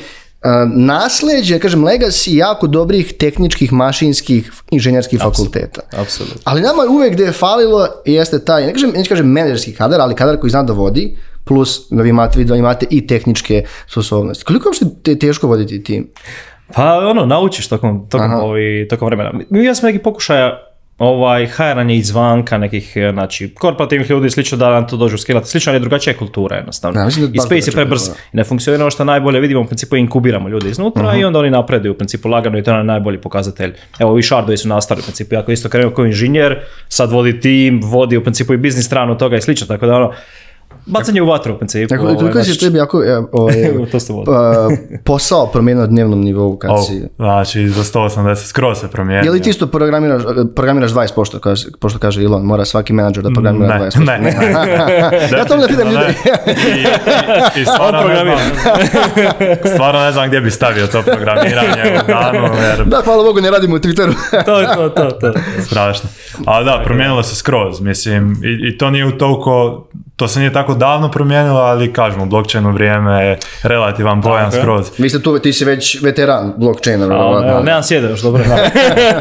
nasleđe, kažem, legacy jako dobrih tehničkih, mašinskih, inženjerskih fakulteta. Apsolutno. Ali nama uvek gdje je falilo jeste taj, ne kažem, neću kažem menedžerski kadar, ali kadar koji zna da vodi, plus da vi imate, da imate i tehničke sposobnosti. Koliko je te teško voditi tim? Pa ono, naučiš tokom, tokom, tokom vremena. Mi ja smo neki pokušaja ovaj, hajranje izvanka nekih e, znači, korporativnih ljudi slično da nam to dođu skilati. Slično je drugačija kultura jednostavno. Da, I space je prebrz. Ne funkcionira ono što najbolje vidimo, u principu inkubiramo ljude iznutra mhm. i onda oni napreduju u principu lagano i to je najbolji pokazatelj. Evo ovi šardovi su nastali u principu, ako isto krenuo kao inženjer, sad vodi tim, vodi u principu i biznis stranu toga i slično. Tako da ono, Bacanje u vatru u principu. Tako, ovaj, koliko znači... si tebi jako ovaj, to ste pa, posao promijenio na dnevnom nivou kad oh, si... Znači, za 180 skroz se promijenio. Je li ti isto programiraš, programiraš 20 pošto, kaže, pošto kaže Elon, mora svaki menadžer da programira ne, 20 Ne, ne. ja to da pitam ljudi. I, i, i stvarno, ne znam, stvarno ne znam gdje bi stavio to programiranje u danu. Jer... Da, hvala Bogu, ne radimo u Twitteru. to, to, to, to. Strašno. Ali da, promijenilo se skroz, mislim, i, i to nije u toliko to se nije tako davno promijenilo, ali kažem, u vrijeme je relativan pojam okay. skroz. Vi tu, ti si već veteran blockchaina. ne sjede još dobro.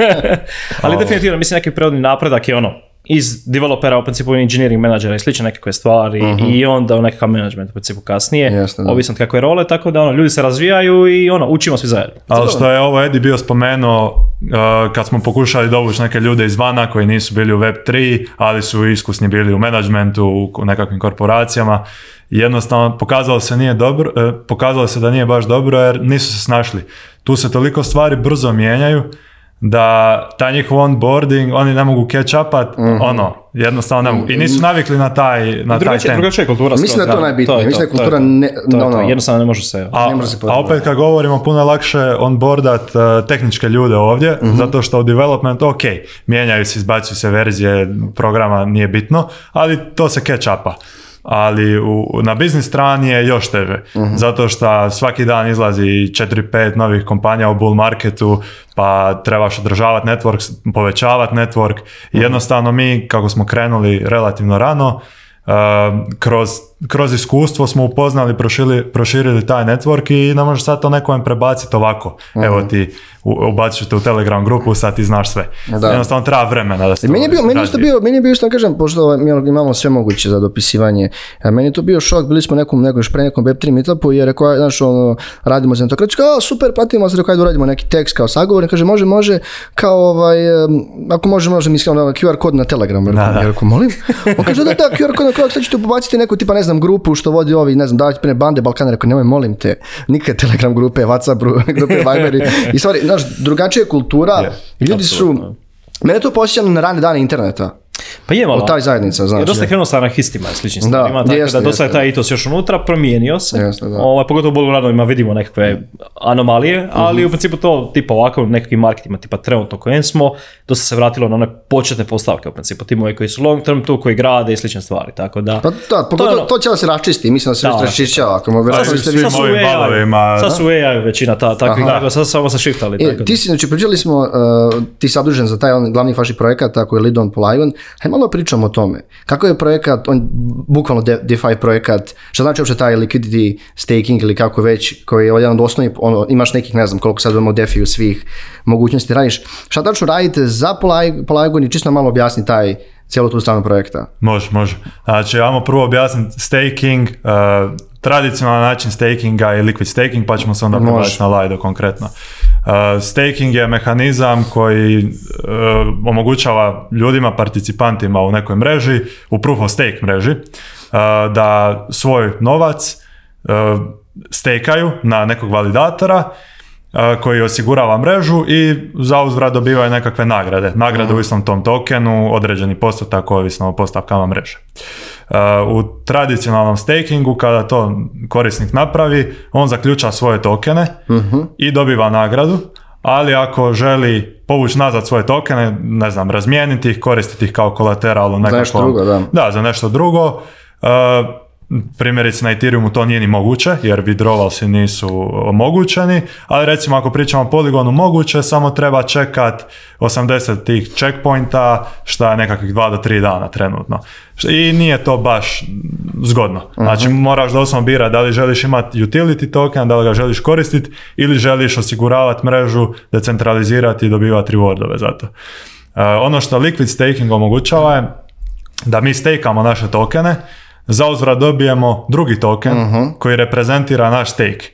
ali definitivno, mislim, neki prirodni napredak je ono, iz developera u principu engineering menadžera i slične nekakve stvari mhm. i onda u nekakav management u principu kasnije, ovisno ovisno kakve role, tako da ono, ljudi se razvijaju i ono, učimo svi zajedno. Ali što je ovo Edi bio spomenuo, uh, kad smo pokušali dovući neke ljude izvana koji nisu bili u Web3, ali su iskusni bili u managementu u nekakvim korporacijama, jednostavno pokazalo se, nije dobro, eh, pokazalo se da nije baš dobro jer nisu se snašli. Tu se toliko stvari brzo mijenjaju, da taj njihov onboarding, oni ne mogu catch upat, mhm. ono, jednostavno ne mogu. I nisu mhm. navikli na taj, na druga taj je kultura. Mislim da to najbitnije, mislim da je kultura ne, ono- jednostavno ne može se... A, ne a opet kad govorimo, puno lakše onboardat uh, tehničke ljude ovdje, mhm. zato što u development, ok, mijenjaju se, izbacuju se verzije programa, nije bitno, ali to se catch upa ali u, na biznis strani je još teže. Mhm. Zato što svaki dan izlazi 4-5 novih kompanija u bull marketu, pa trebaš održavati network, povećavati network. Mhm. Jednostavno mi, kako smo krenuli relativno rano, eh, kroz kroz iskustvo smo upoznali, prošili, proširili taj network i ne možeš sad to nekome prebaciti ovako. Evo mhm. ti ubacit te u Telegram grupu, sad ti znaš sve. Da. Jednostavno treba vremena da se Meni je bio, meni isto bio, meni je bio što kažem, pošto ovaj, ono, imamo sve moguće za dopisivanje. E, meni je to bio šok, bili smo nekom, nekom, još pre nekom Web3 meetupu i je rekao, znaš, ono, radimo za to. kao, super, platimo se, rekao, ajde uradimo neki tekst kao sagovor, kaže, može, može, kao ovaj, e, ako može, može, mislim, ono, QR kod na Telegram. Da, rekao, molim? On kaže, da, da, QR kod na Telegram, sad ćete neku, tipa, ne znam, grupu što vodi ovi, ne znam, davati prije bande Balkana, rekao, nemoj, molim te, nikad Telegram grupe, Whatsapp grupe, Viber i, i stvari, znaš, drugačija je kultura, ljudi su, mene to posjeća na rane dane interneta, pa je malo. U taj zajednica, znači. dosta krenuo sa anarhistima i sličnim stvarima, tako jeste, da dosta je taj itos još unutra, promijenio se. Jeste, da. Ovaj, pogotovo u bolu radovima vidimo nekakve anomalije, ali mhm. u principu to tipa ovako nekakvim marketima, tipa trenutno kojem smo, dosta se vratilo na one početne postavke u principu, timove koji su long term tu, koji grade i slične stvari, tako da. Pa da, pogotovo ono. to, će se raščisti, mislim da se već Ako mogu pa, sad, sad, su AI, sad su većina ta, tako, samo se e, znači, e, ti smo, ti za taj glavni faši projekata tako je Lidon hajde malo pričamo o tome. Kako je projekat, on bukvalno De- DeFi projekat, što znači uopće taj liquidity staking ili kako već, koji je jedan od osnovnih, ono, imaš nekih, ne znam koliko sad imamo DeFi svih mogućnosti radiš. Šta tačno radite za Polygon i čisto malo objasni taj cijelu tu stranu projekta? Može, može. Znači, ajmo prvo objasniti staking, uh, tradicionalan način stakinga i liquid staking, pa ćemo se onda prebaciti na Lido konkretno. Uh, staking je mehanizam koji uh, omogućava ljudima, participantima u nekoj mreži, u proof of stake mreži, da svoj novac stekaju na nekog validatora koji osigurava mrežu i za uzvrat dobivaju nekakve nagrade. Nagrade u istom tom tokenu, određeni postotak ovisno o postavkama mreže. U tradicionalnom stakingu, kada to korisnik napravi, on zaključa svoje tokene mhm. i dobiva nagradu, ali ako želi povući nazad svoje tokene, ne znam, razmijeniti ih, koristiti ih kao kolateral Za nešto drugo, da. za nešto drugo. Primjerice na Ethereumu to nije ni moguće jer withdrawalsi nisu omogućeni, ali recimo ako pričamo o poligonu moguće, samo treba čekat 80 tih checkpointa šta je nekakvih 2 do 3 dana trenutno. I nije to baš zgodno. Znači mhm. moraš doslovno birati da li želiš imati utility token, da li ga želiš koristiti ili želiš osiguravati mrežu, decentralizirati i dobivati rewardove za to. E, ono što liquid staking omogućava je da mi stakamo naše tokene, za uzvrat dobijemo drugi token mhm. koji reprezentira naš stake.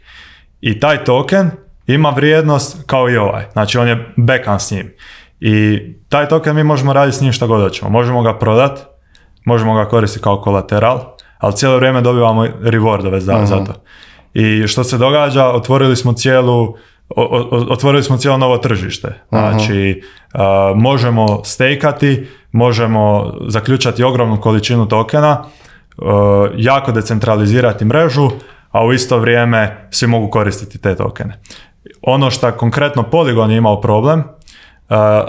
I taj token ima vrijednost kao i ovaj. Znači on je bekan s njim. I taj token mi možemo raditi s njim što god hoćemo. Možemo ga prodat, možemo ga koristiti kao kolateral, ali cijelo vrijeme dobivamo rewardove za, uh za mhm. to. I što se događa, otvorili smo cijelu otvorili smo cijelo novo tržište. Mhm. Znači, možemo stekati, možemo zaključati ogromnu količinu tokena, Eh, jako decentralizirati mrežu, a u isto vrijeme svi mogu koristiti te tokene. Ono što konkretno Polygon je imao problem, eh,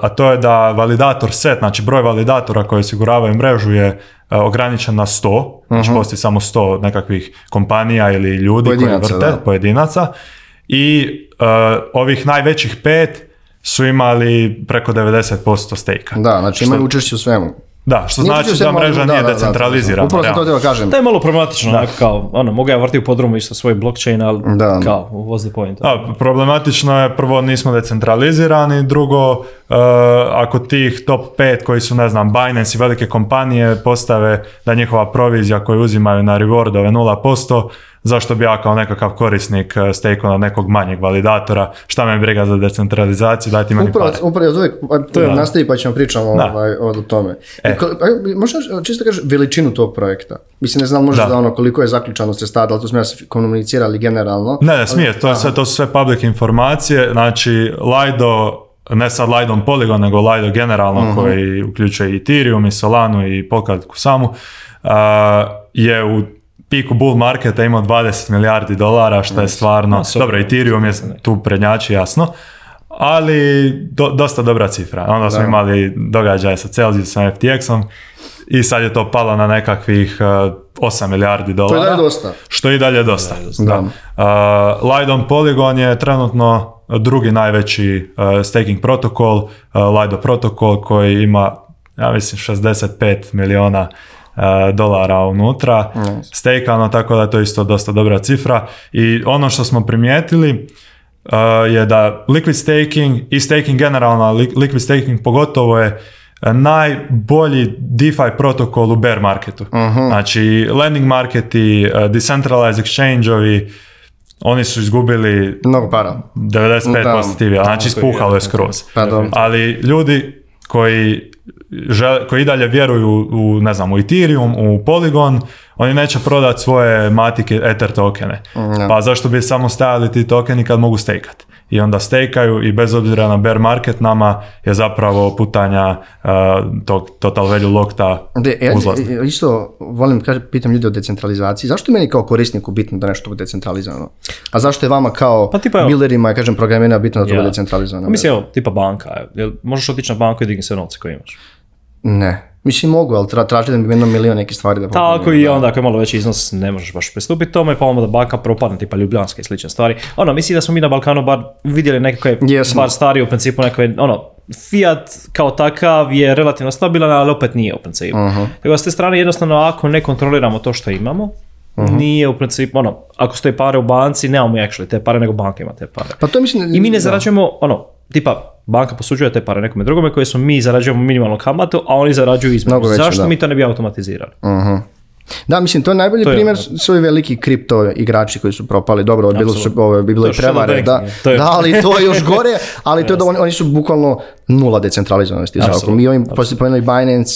a to je da validator set, znači broj validatora koji osiguravaju mrežu je eh, ograničen na 100, uh znači mhm. postoji samo 100 nekakvih kompanija ili ljudi pojedinaca, koji vrte, pojedinaca. I uh, ovih najvećih pet su imali preko 90% stejka. Da, znači imaju učešće u svemu. Da, što znači da mreža nije decentralizirana. to je malo problematično, da. kao, ono, mogu ja vrti u podrumu sa svoj blockchain, ali kao, what's the point? problematično je, prvo, nismo decentralizirani, drugo, uh, ako tih top 5 koji su, ne znam, Binance i velike kompanije postave da njihova provizija koju uzimaju na rewardove 0%, zašto bi ja kao nekakav korisnik e, stekao na nekog manjeg validatora, šta me briga za decentralizaciju, dajte meni upravo, pare. to je nastavi pa ćemo pričamo ovaj, o tome. E. E, možda čisto kažeš veličinu tog projekta. Mislim, ne znam možda da. ono koliko je zaključano sredstava, ali to smo ja komunicirali generalno. Ne, ne, smije, to, to su sve public informacije, znači Lido ne sad Lido Polygon, nego Lido generalno mhm. koji uključuje i Ethereum i Solanu i Polkadku samu, je u piku bull marketa imao 20 milijardi dolara, što je stvarno... dobro, Ethereum je tu prednjači, jasno. Ali dosta dobra cifra. Onda smo imali događaje sa Celsiusom, FTX-om i sad je to palo na nekakvih 8 e, milijardi dolara. To dosta. Što i dalje dosta. Da. Uh, Polygon je trenutno drugi najveći e, staking protokol, Lido protokol koji ima, ja mislim, 65 miliona E, dolara unutra nice. tako da je to isto dosta dobra cifra. I ono što smo primijetili e, je da liquid staking i staking generalno, liquid staking pogotovo je najbolji DeFi protokol u bear marketu. uh Znači, lending marketi, e, decentralized exchange oni su izgubili mnogo para. 95% da, znači spuhalo je skroz. Pa Ali ljudi koji koji i dalje vjeruju u, ne znam, u Ethereum, u Polygon, oni neće prodati svoje matike Ether tokene. Mm, pa zašto bi samo stajali ti tokeni kad mogu stejkat? I onda stejkaju i bez obzira na bear market nama je zapravo putanja uh, tog total value lockta. isto volim, pitam ljudi o decentralizaciji. Zašto je meni kao korisniku bitno da nešto bude decentralizano? A zašto je vama kao pa, millerima, kažem, programirana bitno da to bude decentralizano? mislim, evo, tipa banka. Jel, možeš otići na banku i digni sve novce koje imaš. Ne. Mislim mogu, ali tra, tražiti da bi jedno milion nekih stvari da Tako i onda ako je malo veći iznos ne možeš baš pristupiti tome, pa onda banka propadne, tipa ljubljanske i slične stvari. Ono, mislim da smo mi na Balkanu bar vidjeli nekakve, yes, bar stari u principu nekakve, ono, Fiat kao takav je relativno stabilan, ali opet nije u principu. Uh-huh. Tako s te strane jednostavno ako ne kontroliramo to što imamo, Uh-huh. Nije u principu, ono, ako stoje pare u banci, nemamo mi actually te pare, nego banka ima te pare. Pa to mislim, I mi ne zarađujemo, ono, tipa, banka posuđuje te pare nekome drugome koje smo mi zarađujemo minimalnu kamatu, a oni zarađuju između. Zašto mi to ne bi automatizirali? Mhm. Da, mislim, to je najbolji primjer ono. veliki kripto igrači koji su propali, dobro, bilo su, ovo, bilo i prevare, da, da, ali to je još gore, ali to je da oni, su bukvalno nula decentralizovanosti. Znači, mi ovim, poslije Binance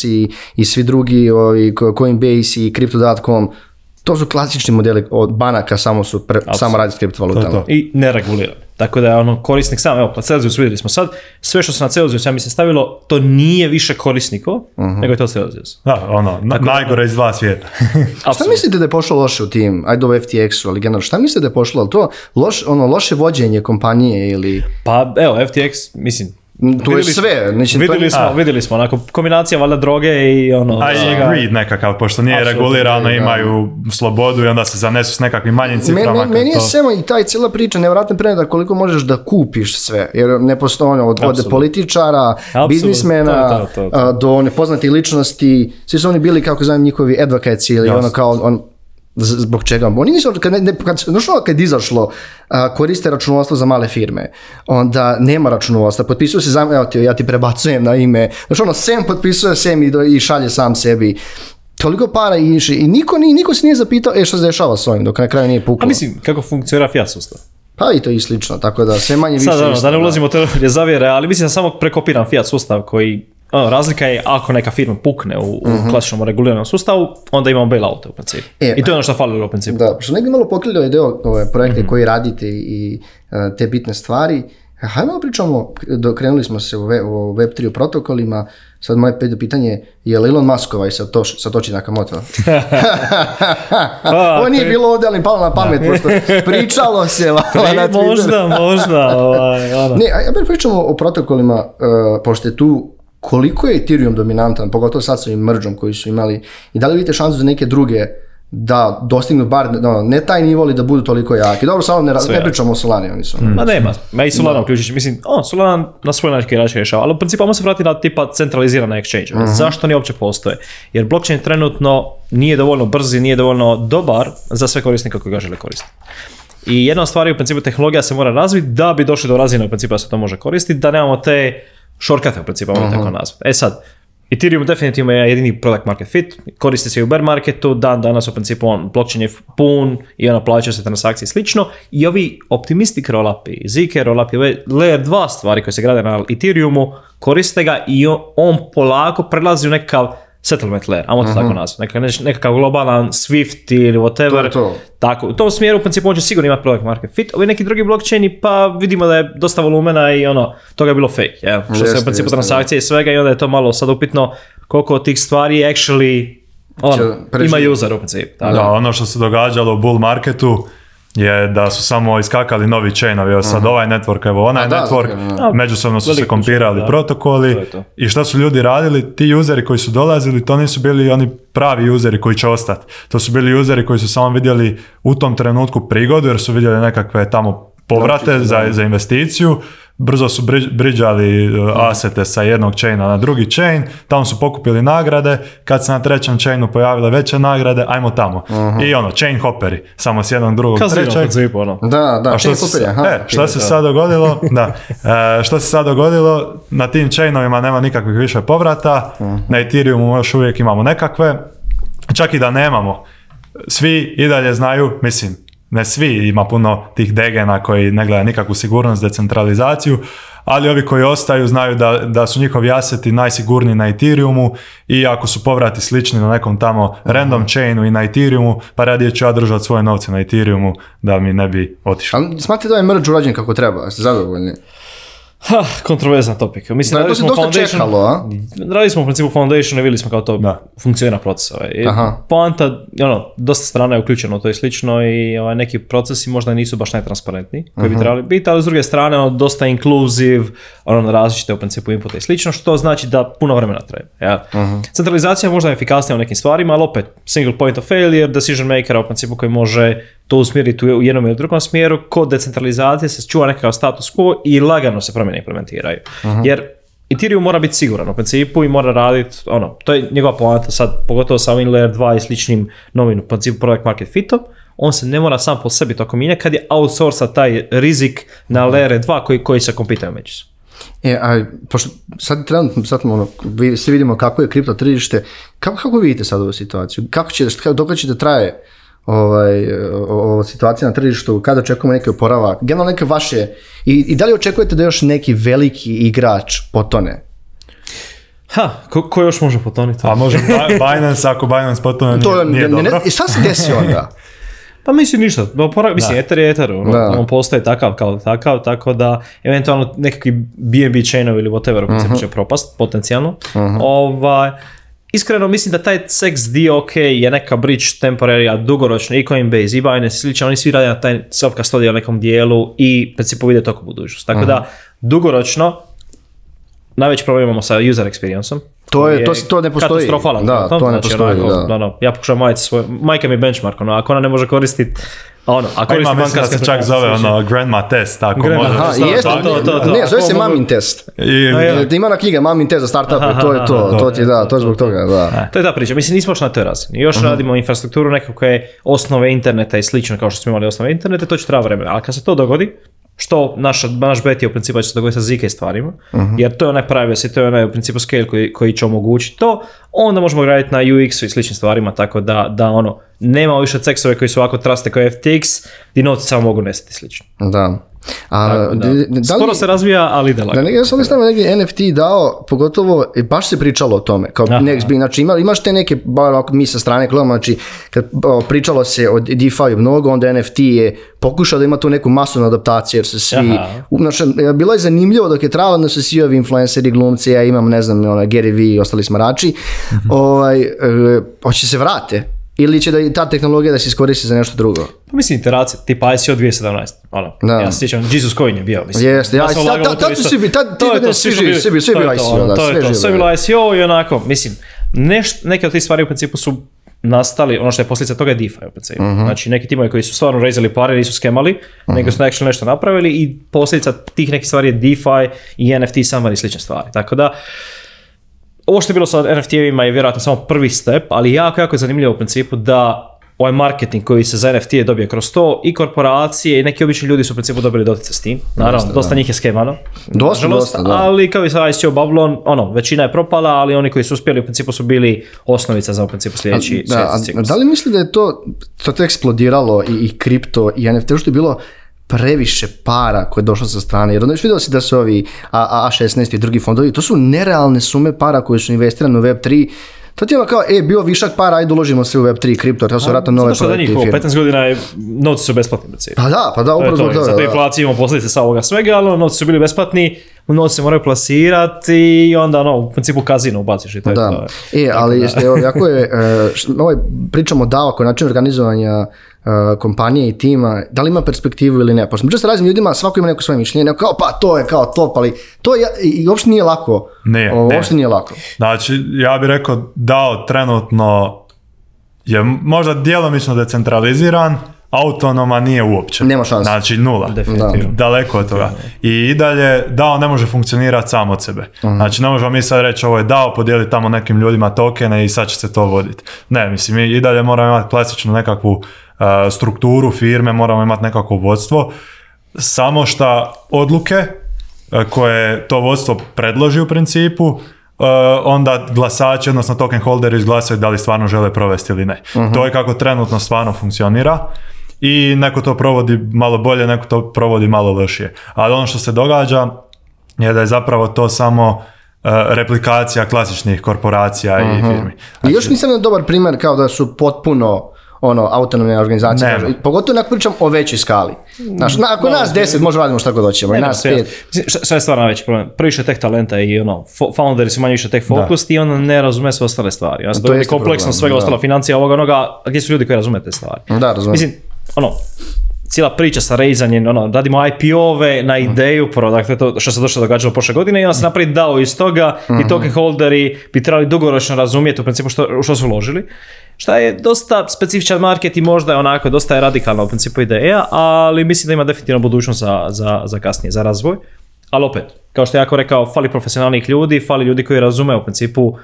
i, svi drugi, ovi, Coinbase i Crypto.com, to su klasični modeli od banaka, samo su pre, samo radi s kriptovalutama. I neregulirani. Tako da je ono korisnik sam, evo, pa Celsius vidjeli smo sad, sve što se na Celsius ja mi se stavilo, to nije više korisniko, uh mhm. nego je to Celsius. Da, ono, Tako, najgore iz dva svijeta. šta mislite da je pošlo loše u tim, ajde u FTX-u, ali generalno, šta mislite da je pošlo, ali to loš, ono, loše vođenje kompanije ili... Pa evo, FTX, mislim, tu je sve. Znači, smo, smo, onako, kombinacija valjda droge i ono... A i greed nekakav, pošto nije regulirano, imaju slobodu i onda se zanesu s nekakvim manjim ciframa. Meni, meni je samo i taj cijela priča nevratna da koliko možeš da kupiš sve, jer ne od, političara, biznismena, do nepoznatih ličnosti, svi su oni bili, kako znam, njihovi advokati ili ono kao... On, zbog čega oni nisu kad ne, kad no kad izašlo a, koriste računovodstvo za male firme onda nema računovodstva potpisuje se za evo ti, ja ti prebacujem na ime znači ono sem potpisuje sem i, i šalje sam sebi toliko para i i niko, ni, niko se nije zapitao e što se dešava s ovim dok na kraju nije puklo a mislim kako funkcionira Fiat sustav pa i to i slično, tako da sve manje više... Sad, da, ne ulazimo u je zavjere, ali mislim da samo prekopiram Fiat sustav koji ono, razlika je ako neka firma pukne u, uh klasičnom reguliranom sustavu, onda imamo bailout u principu. E, I to je ono što falilo u principu. Da, što negdje malo je ovaj deo ove projekte mhm. koji radite i e, te bitne stvari. E, Hajde malo pričamo, krenuli smo se u, web, u 3 protokolima, sad moje pitanje je li Elon Musk ovaj Satoshi, Satoshi Nakamoto? Ovo nije bilo ovdje, ali palo na pamet, pošto pričalo se na Možda, možda. Ovaj, ono. ne, a ja pričamo o protokolima, pošto je tu koliko je Ethereum dominantan, pogotovo sad sa ovim mrđom koji su imali, i da li vidite šansu za neke druge da dostignu bar no, ne taj nivo ali da budu toliko jaki. Dobro, samo ne, ne pričamo o Solani, oni su. Ma mm. nema, ma i Solana uključiš. Mislim, on, Solana na svoj način način rješava, ali u principu se vrati na tipa centralizirana exchange. Mhm. Zašto oni uopće postoje? Jer blockchain trenutno nije dovoljno brzi, nije dovoljno dobar za sve korisnike koji ga žele koristiti. I jedna stvar je u principu tehnologija se mora razviti da bi došli do razine u principu da se to može koristiti, da nemamo te shortcut u principu, uh tako nazva. E sad, Ethereum definitivno je jedini product market fit, koristi se i u bear marketu, dan danas u principu on, blockchain je pun i ona plaća se transakcije i slično. I ovi optimistic roll-upi, ZK roll-upi, ove layer 2 stvari koje se grade na Ethereumu, koriste ga i on polako prelazi u nekakav settlement layer, ajmo to tako nazvati, Neka, nekakav globalan Swift ili whatever. To, to. Tako, u tom smjeru u principu on će sigurno imati product market fit, ovi neki drugi blockchaini pa vidimo da je dosta volumena i ono, toga je bilo fake, je, što jeste, se u principu transakcije i svega i onda je to malo sad upitno koliko od tih stvari actually on, ima user u principu. Tako. Da, ono što se događalo u bull marketu, je da su samo iskakali novi chainovi, evo sad mhm. ovaj network, evo onaj network, međusobno su se kompirali protokoli i šta su ljudi radili, ti useri koji su dolazili, to nisu bili oni pravi useri koji će ostati, to su bili useri koji su samo vidjeli u tom trenutku prigodu jer su vidjeli nekakve tamo povrate za investiciju, brzo su briđali e, asete sa jednog chaina na drugi chain, tamo su pokupili nagrade, kad se na trećem chainu pojavile veće nagrade, ajmo tamo. Mhm. I ono, chain hopperi, samo s jednog drugog trećeg. Ono. Da, da, što se, hopperi, aha, e, sad dogodilo? da, e, što se sad dogodilo? Na tim chainovima nema nikakvih više povrata, mhm. na Ethereumu još uvijek imamo nekakve, čak i da nemamo, svi i dalje znaju, mislim, ne svi, ima puno tih degena koji ne gleda nikakvu sigurnost, decentralizaciju, ali ovi koji ostaju znaju da, da su njihovi aseti najsigurniji na Ethereumu i ako su povrati slični na nekom tamo random chainu i na Ethereumu, pa radije ću ja držati svoje novce na Ethereumu da mi ne bi otišao. Ali da je merge urađen kako treba, zadovoljni? Ha, kontroverzna topik. Mislim, da, to smo dosta čekalo, a? Radili smo u principu Foundation i vidjeli smo kao to funkcionira proces. Ovaj. Poanta, ono, dosta strana je uključeno to je slično i ovaj, neki procesi možda nisu baš najtransparentni koji bi mhm. trebali biti, ali s druge strane ono, dosta inkluziv, ono, različite u principu inputa i slično, što znači da puno vremena treba. Ja. Mhm. je Centralizacija možda efikasnija u nekim stvarima, ali opet single point of failure, decision maker u principu koji može to usmjeriti u jednom ili drugom smjeru, kod decentralizacije se čuva nekakav status quo i lagano se promjene implementiraju. Mhm. Jer Ethereum mora biti siguran u principu i mora raditi, ono, to je njegova poanta sad, pogotovo sa ovim Layer 2 i sličnim novim u principu product market fitom, on se ne mora sam po sebi tokom kad je outsourca taj rizik na mhm. Layer 2 koji, koji se kompitaju međusobno. E, a, pošto sad trenutno, sad ono, svi vidimo kako je kripto tržište, kako, kako vidite sad ovu situaciju, kako će, će da traje ovaj, o, o situaciji na tržištu, kada očekujemo neke oporavak, generalno neke vaše, i, i da li očekujete da još neki veliki igrač potone? Ha, ko, ko još može potoniti? A može Binance, ako Binance potone, to, nije, ne, dobro. I šta se desi onda? Pa mislim ništa, opora, mislim je on, on postaje takav kao takav, tako da eventualno nekakvi BNB chainovi ili whatever uh mhm. -huh. će propast potencijalno. Mhm. Ovaj, iskreno mislim da taj sex dio, ok, je neka bridge temporary, a dugoročno i Coinbase i Binance i slično, oni svi rade na taj self-custodial nekom dijelu i principu vide u budućnost. Tako da, dugoročno, najveći problem imamo sa user experienceom, to je, to, to ne postoji. Katastrofalan. Da, to, ne znači, postoji, onako, da. Ono, ja pokušavam majice svoje, majka mi je benchmark, ono, ako ona ne može koristiti ono, ako pa ima, banka da se čak zove ono znači. grandma test, ako grandma, može. Aha, jeste, to, to, to, ne, zove se mamin test. I, da, ima na knjiga mamin test za startup, to je to, to ti da, to je zbog toga, da. E, to je ta priča, mislim nismo još na toj razini. Još mhm. radimo infrastrukturu nekakve osnove interneta i slično kao što smo imali osnove interneta, to će treba vremena. Ali kad se to dogodi, što naša, naš bet je u principu da će se dogoditi sa ZK stvarima, mhm. jer to je onaj privacy, to je onaj u principu scale koji, koji će omogućiti to, onda možemo graditi na UX-u i sličnim stvarima, tako da, da ono, nema više ceksove koji su ovako traste kao FTX, di novci samo mogu nestati slično. Da. A, da. se razvija, ali Da, ja sam mislim neki NFT dao, pogotovo, baš se pričalo o tome, kao Aha. next znači ima, imaš te neke, bar ako mi sa strane gledamo, znači kad pričalo se o DeFi mnogo, onda NFT je pokušao da ima tu neku masovnu adaptaciju, jer se svi, znači, e, bilo je zanimljivo dok je trajalo, da su svi ovi influenceri, glumci, ja imam, ne znam, ona, Gary Vee i ostali smarači, mm hoće se vrate, ili će da i ta tehnologija da se iskoristi za nešto drugo? Pa mislim iteracija, tipa ICO 2017, ono, ja se sjećam, Jesus Coin je bio, mislim. Jeste, ja, ja tad ta, svi ti svi živi, svi ICO, sve je ICO ono, i onako, mislim, neke od tih stvari u principu su nastali, ono što je posljedica toga je DeFi u principu. Mhm. Znači neki timovi koji su stvarno razili pare, nisu skemali, mhm. nego su nešto nešto napravili i posljedica tih nekih stvari je DeFi i NFT sama i slične stvari. Tako da, ovo što je bilo sa NFT-evima je vjerojatno samo prvi step, ali jako, jako je zanimljivo u principu da ovaj marketing koji se za NFT je dobije kroz to i korporacije i neki obični ljudi su u principu dobili dotice s tim. Naravno, dosta, njih je skemano. Dosta, dosta, da. Ali kao i sa ICO Babylon, ono, većina je propala, ali oni koji su uspjeli u principu su bili osnovica za u principu sljedeći a, da, da li misli da je to, to, te eksplodiralo i, i kripto i NFT, što je bilo previše para koje je došlo sa strane, jer onda još vidio si da su ovi A, A16 i drugi fondovi, to su nerealne sume para koje su investirane u Web3, to ti je ono kao, e, bio višak para, ajde uložimo se u Web3 kripto, to su vratno nove projekte i firme. Zato što da njih 15 godina je, novci su besplatni. Recimo. Pa da, pa da, upravo to. Je to, to, to, imamo posljedice sa ovoga svega, ali ono, novci su bili besplatni, novci se moraju plasirati i onda ono, u principu kazino ubaciš i to je to. E, ali, evo, jako je, uh, pričamo o DAO, način organizovanja Uh, kompanije i tima, da li ima perspektivu ili ne. Pošto pa se razim ljudima, svako ima neko svoje mišljenje, neko kao pa to je kao top, pa ali to je, i uopšte nije lako. Ne, o, Uopšte nije lako. Znači, ja bih rekao dao trenutno je možda djelomično decentraliziran, autonoma nije uopće. Nema šanse. Znači nula. Definitivno. Daleko od toga. I i dalje DAO ne može funkcionirati sam od sebe. Mhm. Znači ne možemo mi sad reći ovo je DAO, podijeliti tamo nekim ljudima tokene i sad će se to voditi. Ne, mislim i dalje moramo imati klasičnu nekakvu e, strukturu firme, moramo imati nekakvo vodstvo. Samo šta odluke e, koje to vodstvo predloži u principu, e, onda glasači, odnosno token holderi izglasaju da li stvarno žele provesti ili ne. Mhm. To je kako trenutno stvarno funkcionira i neko to provodi malo bolje, neko to provodi malo lošije. Ali ono što se događa je da je zapravo to samo e, replikacija klasičnih korporacija i mhm. firmi. I još znači- nisam na dobar primjer kao da su potpuno ono, autonomne organizacije. Znači, pogotovo ako pričam o većoj skali. Znaš, ako nas deset, možemo radimo šta god hoćemo. I nas pet. Šta je stvarno veći problem? Previše teh talenta i ono, founderi su manje više tek fokus i onda ne razume sve ostale stvari. to, je kompleksno svega ostalo, financija ovoga onoga, gdje su ljudi koji razume te stvari. Da, Mislim, ono, cijela priča sa rezanjem, ono, radimo ipo na mhm. ideju produkta, dakle, to što se došlo događalo prošle godine i onda se mhm. napravi DAO iz toga i mhm. token holderi bi trebali dugoročno razumjeti u principu što, što su uložili. Šta je dosta specifičan market i možda je onako, dosta je radikalna u principu ideja, ali mislim da ima definitivno budućnost za, za, za kasnije, za razvoj. Ali opet, kao što je jako rekao, fali profesionalnih ljudi, fali ljudi koji razume u principu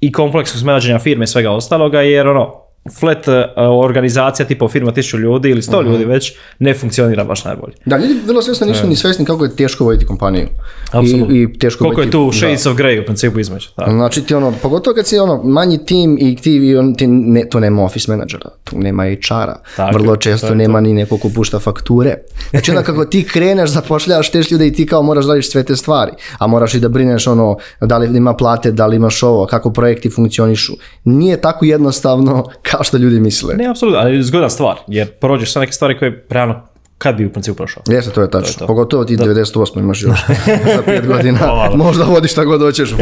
i kompleksnost menađenja firme i svega ostaloga, jer ono, flat e, organizacija tipa firma tisuću ljudi ili sto mhm. ljudi već ne funkcionira baš najbolje. Da, ljudi vrlo svjesno nisu e. ni svjesni kako je teško voditi kompaniju. Absolutno. I, i teško Koliko je tu shades of grey u principu između. Znači ti ono, pogotovo kad si ono manji tim i ti, on, ne, tu nema office menadžera, tu nema i čara, vrlo često nema ni nekog ko pušta fakture. Znači onda kako ti kreneš, zapošljavaš teš ljude i ti kao moraš radiš sve te stvari, a moraš i da brineš ono da li ima plate, da li imaš ovo, kako projekti funkcionišu. Nije tako jednostavno kao što ljudi misle. Ne, apsolutno, ali zgodan stvar, jer prođeš sa neke stvari koje pravno kad bi u principu prošao. Jeste, to je tačno. To je to. Pogotovo ti da. 98 imaš još za pet godina. možda vodiš šta god hoćeš.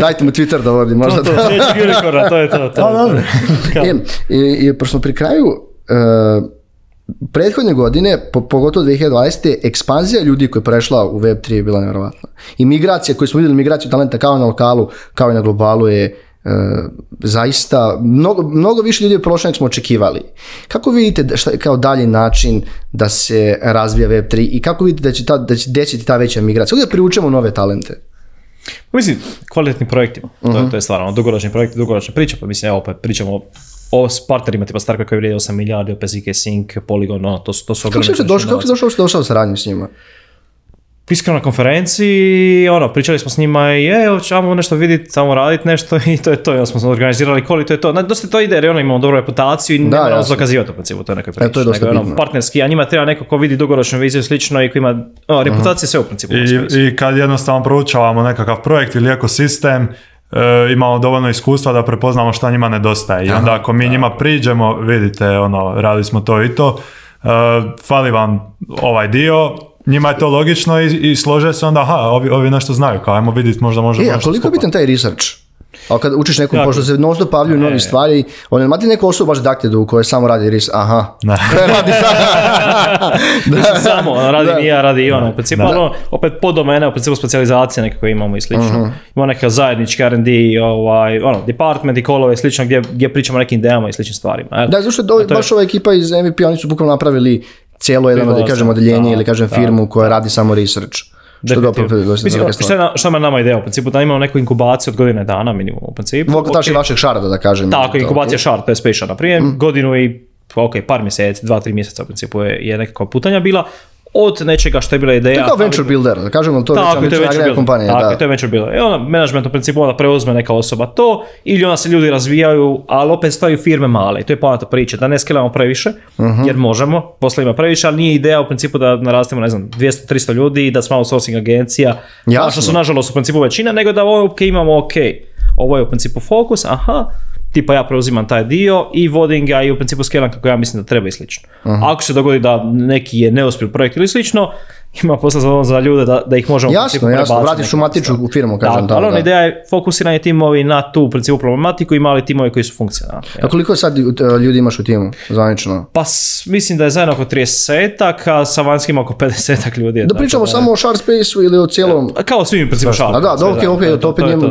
Dajte mu Twitter da vodi. Možda to, to, da... to je to. to, A, dobro. E, I, i, i prošlo pri kraju, uh, prethodne godine, po, pogotovo 2020. ekspanzija ljudi koja je prešla u Web3 je bila nevjerovatna. I migracija koju smo videli, migraciju talenta kao na lokalu, kao i na globalu je zaista mnogo, mnogo više ljudi je prošlo nego smo očekivali. Kako vidite kao dalji način da se razvija Web3 i kako vidite da će, ta, da će desiti ta veća migracija? Kako da privučemo nove talente? Pa mislim, kvalitetni projektima. To, je, to je mhm. stvarno ono, dugoročni projekt, dugoročna priča. Pa mislim, evo opet pričamo o, partnerima tipa Starka koji vrijedi 8 milijardi, opet ZK Sync, Polygon, ono, to, to su Kako se došao, kako se došao, došao sa s njima? Iskreno na konferenciji, ono, pričali smo s njima i je, ćemo nešto vidjeti, samo raditi nešto i to je to, ja smo se organizirali koli, to je to. Dosta to ide jer ono, imamo dobru reputaciju i ne moramo zakazivati u principu, to je nekoj priči. E, to je dosta ono, partnerski, a njima treba neko ko vidi dugoročnu viziju slično i ko ima, o, ono, mhm. reputacija sve u principu. Ono, I, kad jednostavno proučavamo nekakav projekt ili ekosistem, E, imamo dovoljno iskustva da prepoznamo šta njima nedostaje. I onda ako mi njima priđemo, vidite, ono, radili smo to i to, e, fali vam ovaj dio, njima je to logično i, i slože se onda, aha, ovi, ovi nešto znaju, kao ajmo vidjeti, možda možemo e, a koliko je bitan taj research? a kad učiš nekom, ja, pošto se non stop pavljuju e. stvari, on imate neku osobu baš daktedu kojoj samo radi ris, aha. Ne. radi sam. samo, ono, radi radi ono, ono, opet po domene, u principu specializacije nekako imamo i slično. Uh-huh. Ima neka zajednička R&D, ovaj, ono, department i kolove i slično, gdje, gdje pričamo o nekim idejama i sličnim stvarima. Da, zašto je baš ova ekipa iz MVP, oni su bukvalno napravili cijelo jedno, da kažem, odeljenje ili kažem firmu koja radi samo research. Što dobro šta, šta nama ideja u principu, da imamo neku inkubaciju od godine dana minimum u principu. Vokataš okay. i vašeg šarda da kažem. Tako, inkubacija okay. šarda, to je space prije, mm. godinu i okay, par mjeseci, dva, tri mjeseca u principu je, je nekakva putanja bila, od nečega što je bila ideja. To kao venture builder, da kažemo to tako, je venture kompanija. Tako, da. to je venture builder. I ona, management u principu onda preuzme neka osoba to, ili ona se ljudi razvijaju, ali opet staju firme male. I to je poanta priče, da ne skilamo previše, mhm. jer možemo, posla ima previše, ali nije ideja u principu da narastemo, ne znam, 200-300 ljudi da smo outsourcing agencija, Jasno. što su nažalost u principu većina, nego da ok, imamo ok, ovo je u principu fokus, aha, tipa ja preuzimam taj dio i vodim ga i u principu skelam kako ja mislim da treba i slično. Ako se dogodi da neki je neuspio projekt ili slično, ima posla za, ljude da, da ih možemo jasno, jasno, vratiš u matiču u firmu kažem da, ali ono da. ideja je fokusiranje timovi na tu principu problematiku i mali timovi koji su funkcionalni. A koliko sad ljudi imaš u timu zvanično? Pa mislim da je zajedno oko 30-ak, a sa vanjskim oko 50-ak ljudi. Da pričamo samo o Sharspace-u ili o cijelom? Kao svim u principu Sharp. Da, da, ok, ok,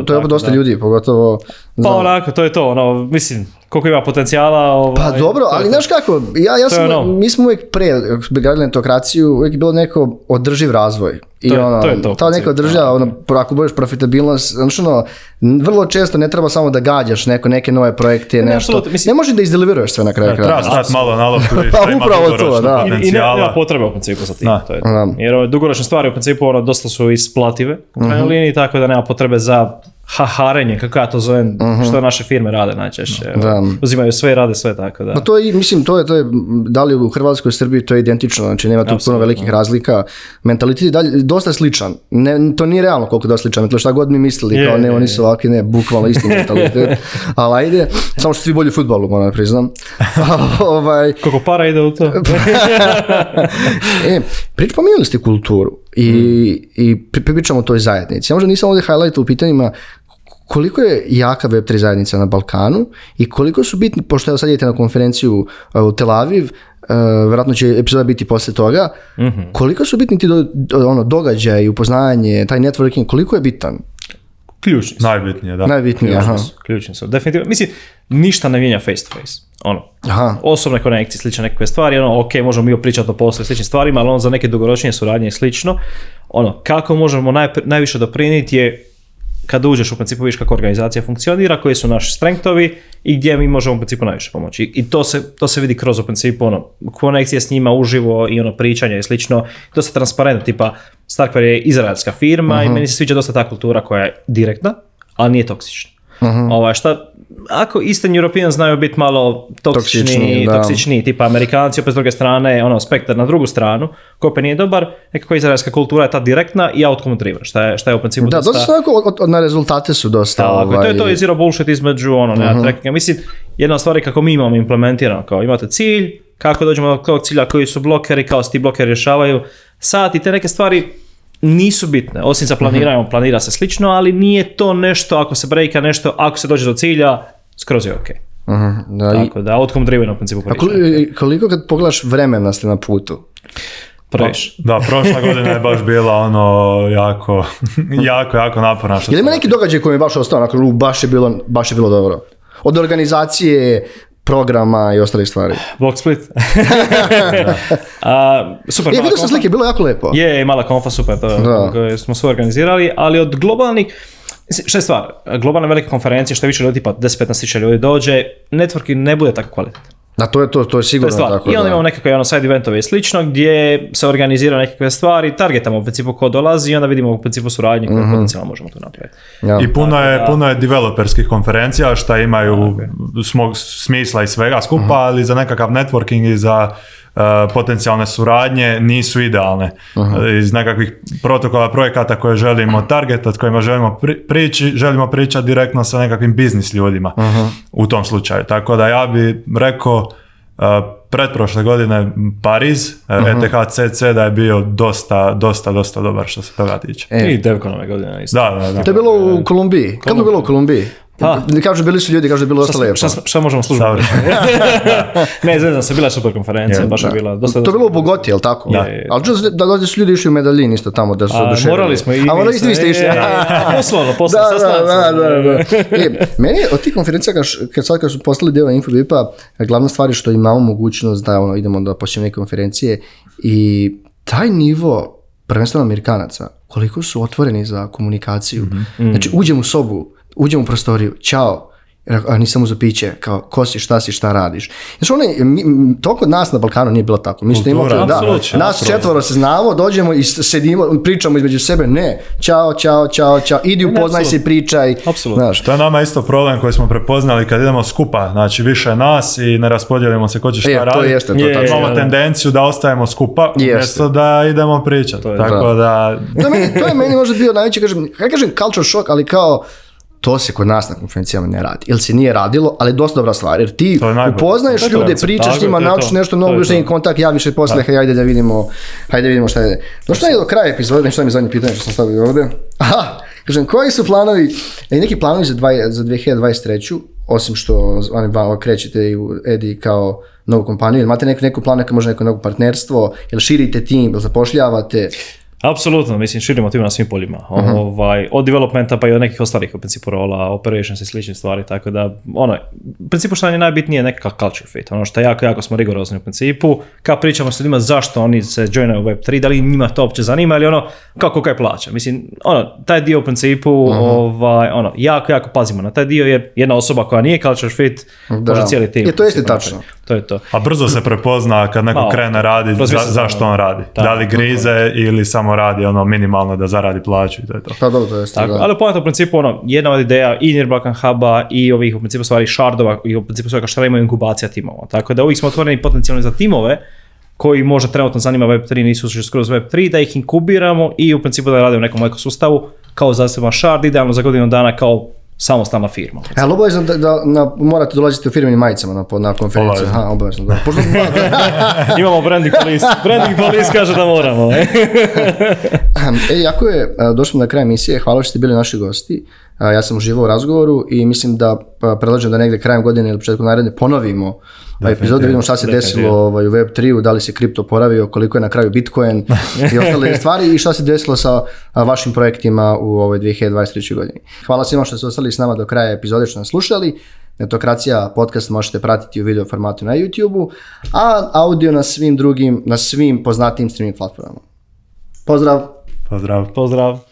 to, je, dosta ljudi, pogotovo pa onako, to je to, ono, mislim, koliko ima potencijala. Ovaj, pa dobro, ali znaš kako, ja, ja sam, ono. mi smo uvijek pre, gradili netokraciju, uvijek je bilo neko održiv razvoj. I to ono, to je to ta neka država, ono, ako budeš profitabilnost, znači ono, vrlo često ne treba samo da gađaš neko, neke nove projekte, ne, nešto. Mislim, ne može da izdeliveruješ sve na kraju kraja. Treba stati malo na loptu šta pa, ima upravo to, da. I, i nema, potrebe u principu za tim. Da. To je Da. Jer ove dugoročne stvari u principu ono, dosta su isplative u krajnjoj uh-huh. liniji, tako da nema potrebe za haharenje, kako ja to zovem, uh-huh. što naše firme rade najčešće. Da. Uzimaju sve i rade sve, tako da. Ma pa to je, mislim, to je, to je, da li u Hrvatskoj, i Srbiji, to je identično, znači nema tu puno velikih razlika. Mentalitet dalje, dosta sličan. Ne, to nije realno koliko dosta sličan, to šta god mi mislili, kao ne, oni su ovakvi, ne, bukvalno isti mentalitet, ali ajde, samo što svi bolji u futbalu, moram priznam. ovaj... Koliko para ide u to. e, prič, ste kulturu i, mm. i o toj zajednici. Ja možda nisam ovdje highlight u pitanjima koliko je jaka Web3 zajednica na Balkanu i koliko su bitni, pošto evo sad idete na konferenciju e, u Tel Aviv, E, vjerojatno će epizoda biti poslije toga. mm Koliko su bitni ti ono, događaj, upoznanje, taj networking, koliko je bitan? Ključni su. Najbitnije, da. Najbitnije, aha. Su, definitivno. Mislim, ništa ne mijenja face to face. Ono, aha. osobne konekcije, slične nekakve stvari, ono, ok, možemo mi pričati o poslu i sličnim stvarima, ali ono za neke dugoročnije suradnje i slično. Ono, kako možemo najviše doprinijeti je kada uđeš u principu vidiš kako organizacija funkcionira, koji su naši strengthovi i gdje mi možemo u principu najviše pomoći. I, to, se, to se vidi kroz u principu ono, konekcije s njima uživo i ono pričanje i slično, dosta transparentno, tipa Starkware je izraelska firma i mhm. meni se sviđa dosta ta kultura koja je direktna, ali nije toksična. Mhm. Ovaj, šta, ako Eastern European znaju biti malo toksični, toksični, tipa Amerikanci, opet s druge strane, ono, spektar na drugu stranu, kope nije dobar, nekako izraelska kultura je ta direktna i outcome driven, šta je, šta je u principu da, dosta... na rezultate su dosta... ovaj... to je to je zero bullshit između ono, mhm. Mislim, jedna stvar je kako mi imamo implementirano, kao imate cilj, kako dođemo do tog cilja, koji su blokeri, kao se ti blokeri rješavaju, sad i te neke stvari, nisu bitne, osim za planiranje, mhm. planira se slično, ali nije to nešto, ako se breaka nešto, ako se dođe do cilja, skroz je okej. Okay. Mhm, da, Tako da, outcome driven u principu priča. koliko kad pogledaš vremena ste na putu? Pa, da, prošla godina je baš bila ono jako, jako, jako naporna. ima neki događaj koji je baš ostao, onako, baš je bilo, baš je bilo dobro? Od organizacije programa i ostalih stvari. Box Split. A, super, je, vidio sam slike, bilo jako lepo. Je, mala konfa, super, to da. smo sve organizirali, ali od globalnih, šta je stvar, globalne velike konferencije, što je više ljudi, pa 10-15 ljudi dođe, networking ne bude tako kvalitetan. Da, to je to, to je sigurno tako. I onda da. imamo nekakve ono, side eventove i slično gdje se organizira nekakve stvari, targetamo u principu ko dolazi i onda vidimo u principu suradnje koje mm potencijalno možemo to napraviti. I puno je, da, je developerskih konferencija šta imaju smog, smisla i svega skupa, mhm. ali za nekakav networking i za E, potencijalne suradnje nisu idealne. E, iz nekakvih protokola projekata koje želimo targetat kojima želimo prići, želimo pričati direktno sa nekakvim biznis ljudima u tom slučaju. Tako da ja bi rekao uh, pretprošle godine Pariz, ETHCC da je bio dosta, dosta, dosta dobar što se toga tiče. E. I Devcon ove godine Da, da, To je bilo u Kolumbiji. Kolumbiji. je bilo u Kolumbiji? Pa. Kažu, bili su ljudi, kažu, bilo dosta lijepo. Šta, možemo služiti? ne, znam se, bila je super konferencija, baš je bila dosta... To je bilo u Bogoti, jel tako? Da. Ali čuo da dođe su ljudi išli u medaljin isto tamo, da su oduševili. Morali smo i... A morali ste vi ste e, išli. E, e, poslovno, poslovno, da, da, da, da. E, meni od tih konferencija, kad sad kad su postali dio Infobipa, glavna stvar je što imamo mogućnost da ono, idemo da počnemo neke konferencije i taj nivo prvenstveno Amerikanaca, koliko su otvoreni za komunikaciju. Mm-hmm. Znači, mm. uđem u sobu, Uđemo u prostoriju, čao, a nisam uzu piće, kao, ko si, šta si, šta radiš. Znači, ono, to kod nas na Balkanu nije bilo tako. Mi Kultura, da, nas četvoro se znamo, dođemo i sedimo, pričamo između sebe, ne, čao, čao, čao, čao, idi upoznaj se, pričaj. Znaš. To je nama isto problem koji smo prepoznali kad idemo skupa, znači više nas i ne raspodijelimo se ko će šta raditi. E, to to Imamo tendenciju da ostajemo skupa, mjesto da idemo pričati. To je, tako da... to, meni, to je meni možda bio najveći, kažem, kažem culture shock, ali kao, to se kod nas na konferencijama ne radi. Ili se nije radilo, ali je dosta dobra stvar. Jer ti upoznaješ ljude, pričaš s njima, naučiš nešto novo, još im kontakt, ja se posle, hajde ajde da vidimo, hajde vidimo šta je. što je do kraja epizode, nešto mi je zadnje pitanje što sam stavio ovdje. Aha, kažem, koji su planovi, e, neki planovi za, za 2023 osim što oni krećete i u Edi kao novu kompaniju, imate neku planu plan, neka možda neko novo partnerstvo, ili širite tim, ili zapošljavate? Apsolutno, mislim, širimo tim na svim poljima. Ovaj, od developmenta pa i od nekih ostalih u principu rola, operations i sličnih stvari, tako da, ono, u principu što nam je najbitnije nekakav culture fit, ono što jako, jako smo rigorozni u principu, kad pričamo s ljudima zašto oni se joinaju u Web3, da li njima to uopće zanima ili ono, kako je plaća, mislim, ono, taj dio u principu, ovaj, ono, jako, jako pazimo na taj dio jer jedna osoba koja nije culture fit, da. može cijeli tim. Je, to jeste tačno. To je to. A brzo se prepozna kad neko Malo, krene radi, zašto ono. on radi, da li grize ili samo samo radi ono minimalno da zaradi plaću i to je to. Pa dobro, to jeste, Ali ponovno, u principu ono, jedna od ideja i Hub-a i ovih u principu stvari Shardova i u principu svega šta imaju inkubacija timova. Tako da uvijek smo otvoreni potencijalno za timove koji možda trenutno zanima Web3, nisu ušli skroz Web3, da ih inkubiramo i u principu da rade u nekom ekosustavu kao zaseban shard, idealno za godinu dana kao samostalna firma. E, ali obavezno da, da na, morate dolaziti u firmini majicama na, na konferenciju. Ha, obavezno, da. Imamo branding police. Branding police kaže da moramo. e, e jako je, e, došli na kraj emisije, hvala što ste bili naši gosti ja sam uživao u razgovoru i mislim da pa, predlažem da negde krajem godine ili početkom naredne ponovimo ovaj epizod vidimo šta se desilo ovaj, u Web3-u, da li se kripto poravio, koliko je na kraju Bitcoin i ostale stvari i šta se desilo sa vašim projektima u ovoj 2023. godini. Hvala svima što ste ostali s nama do kraja epizode što nas slušali. Netokracija podcast možete pratiti u video formatu na YouTube-u, a audio na svim drugim, na svim poznatim streaming platformama. Pozdrav! Pozdrav! Pozdrav!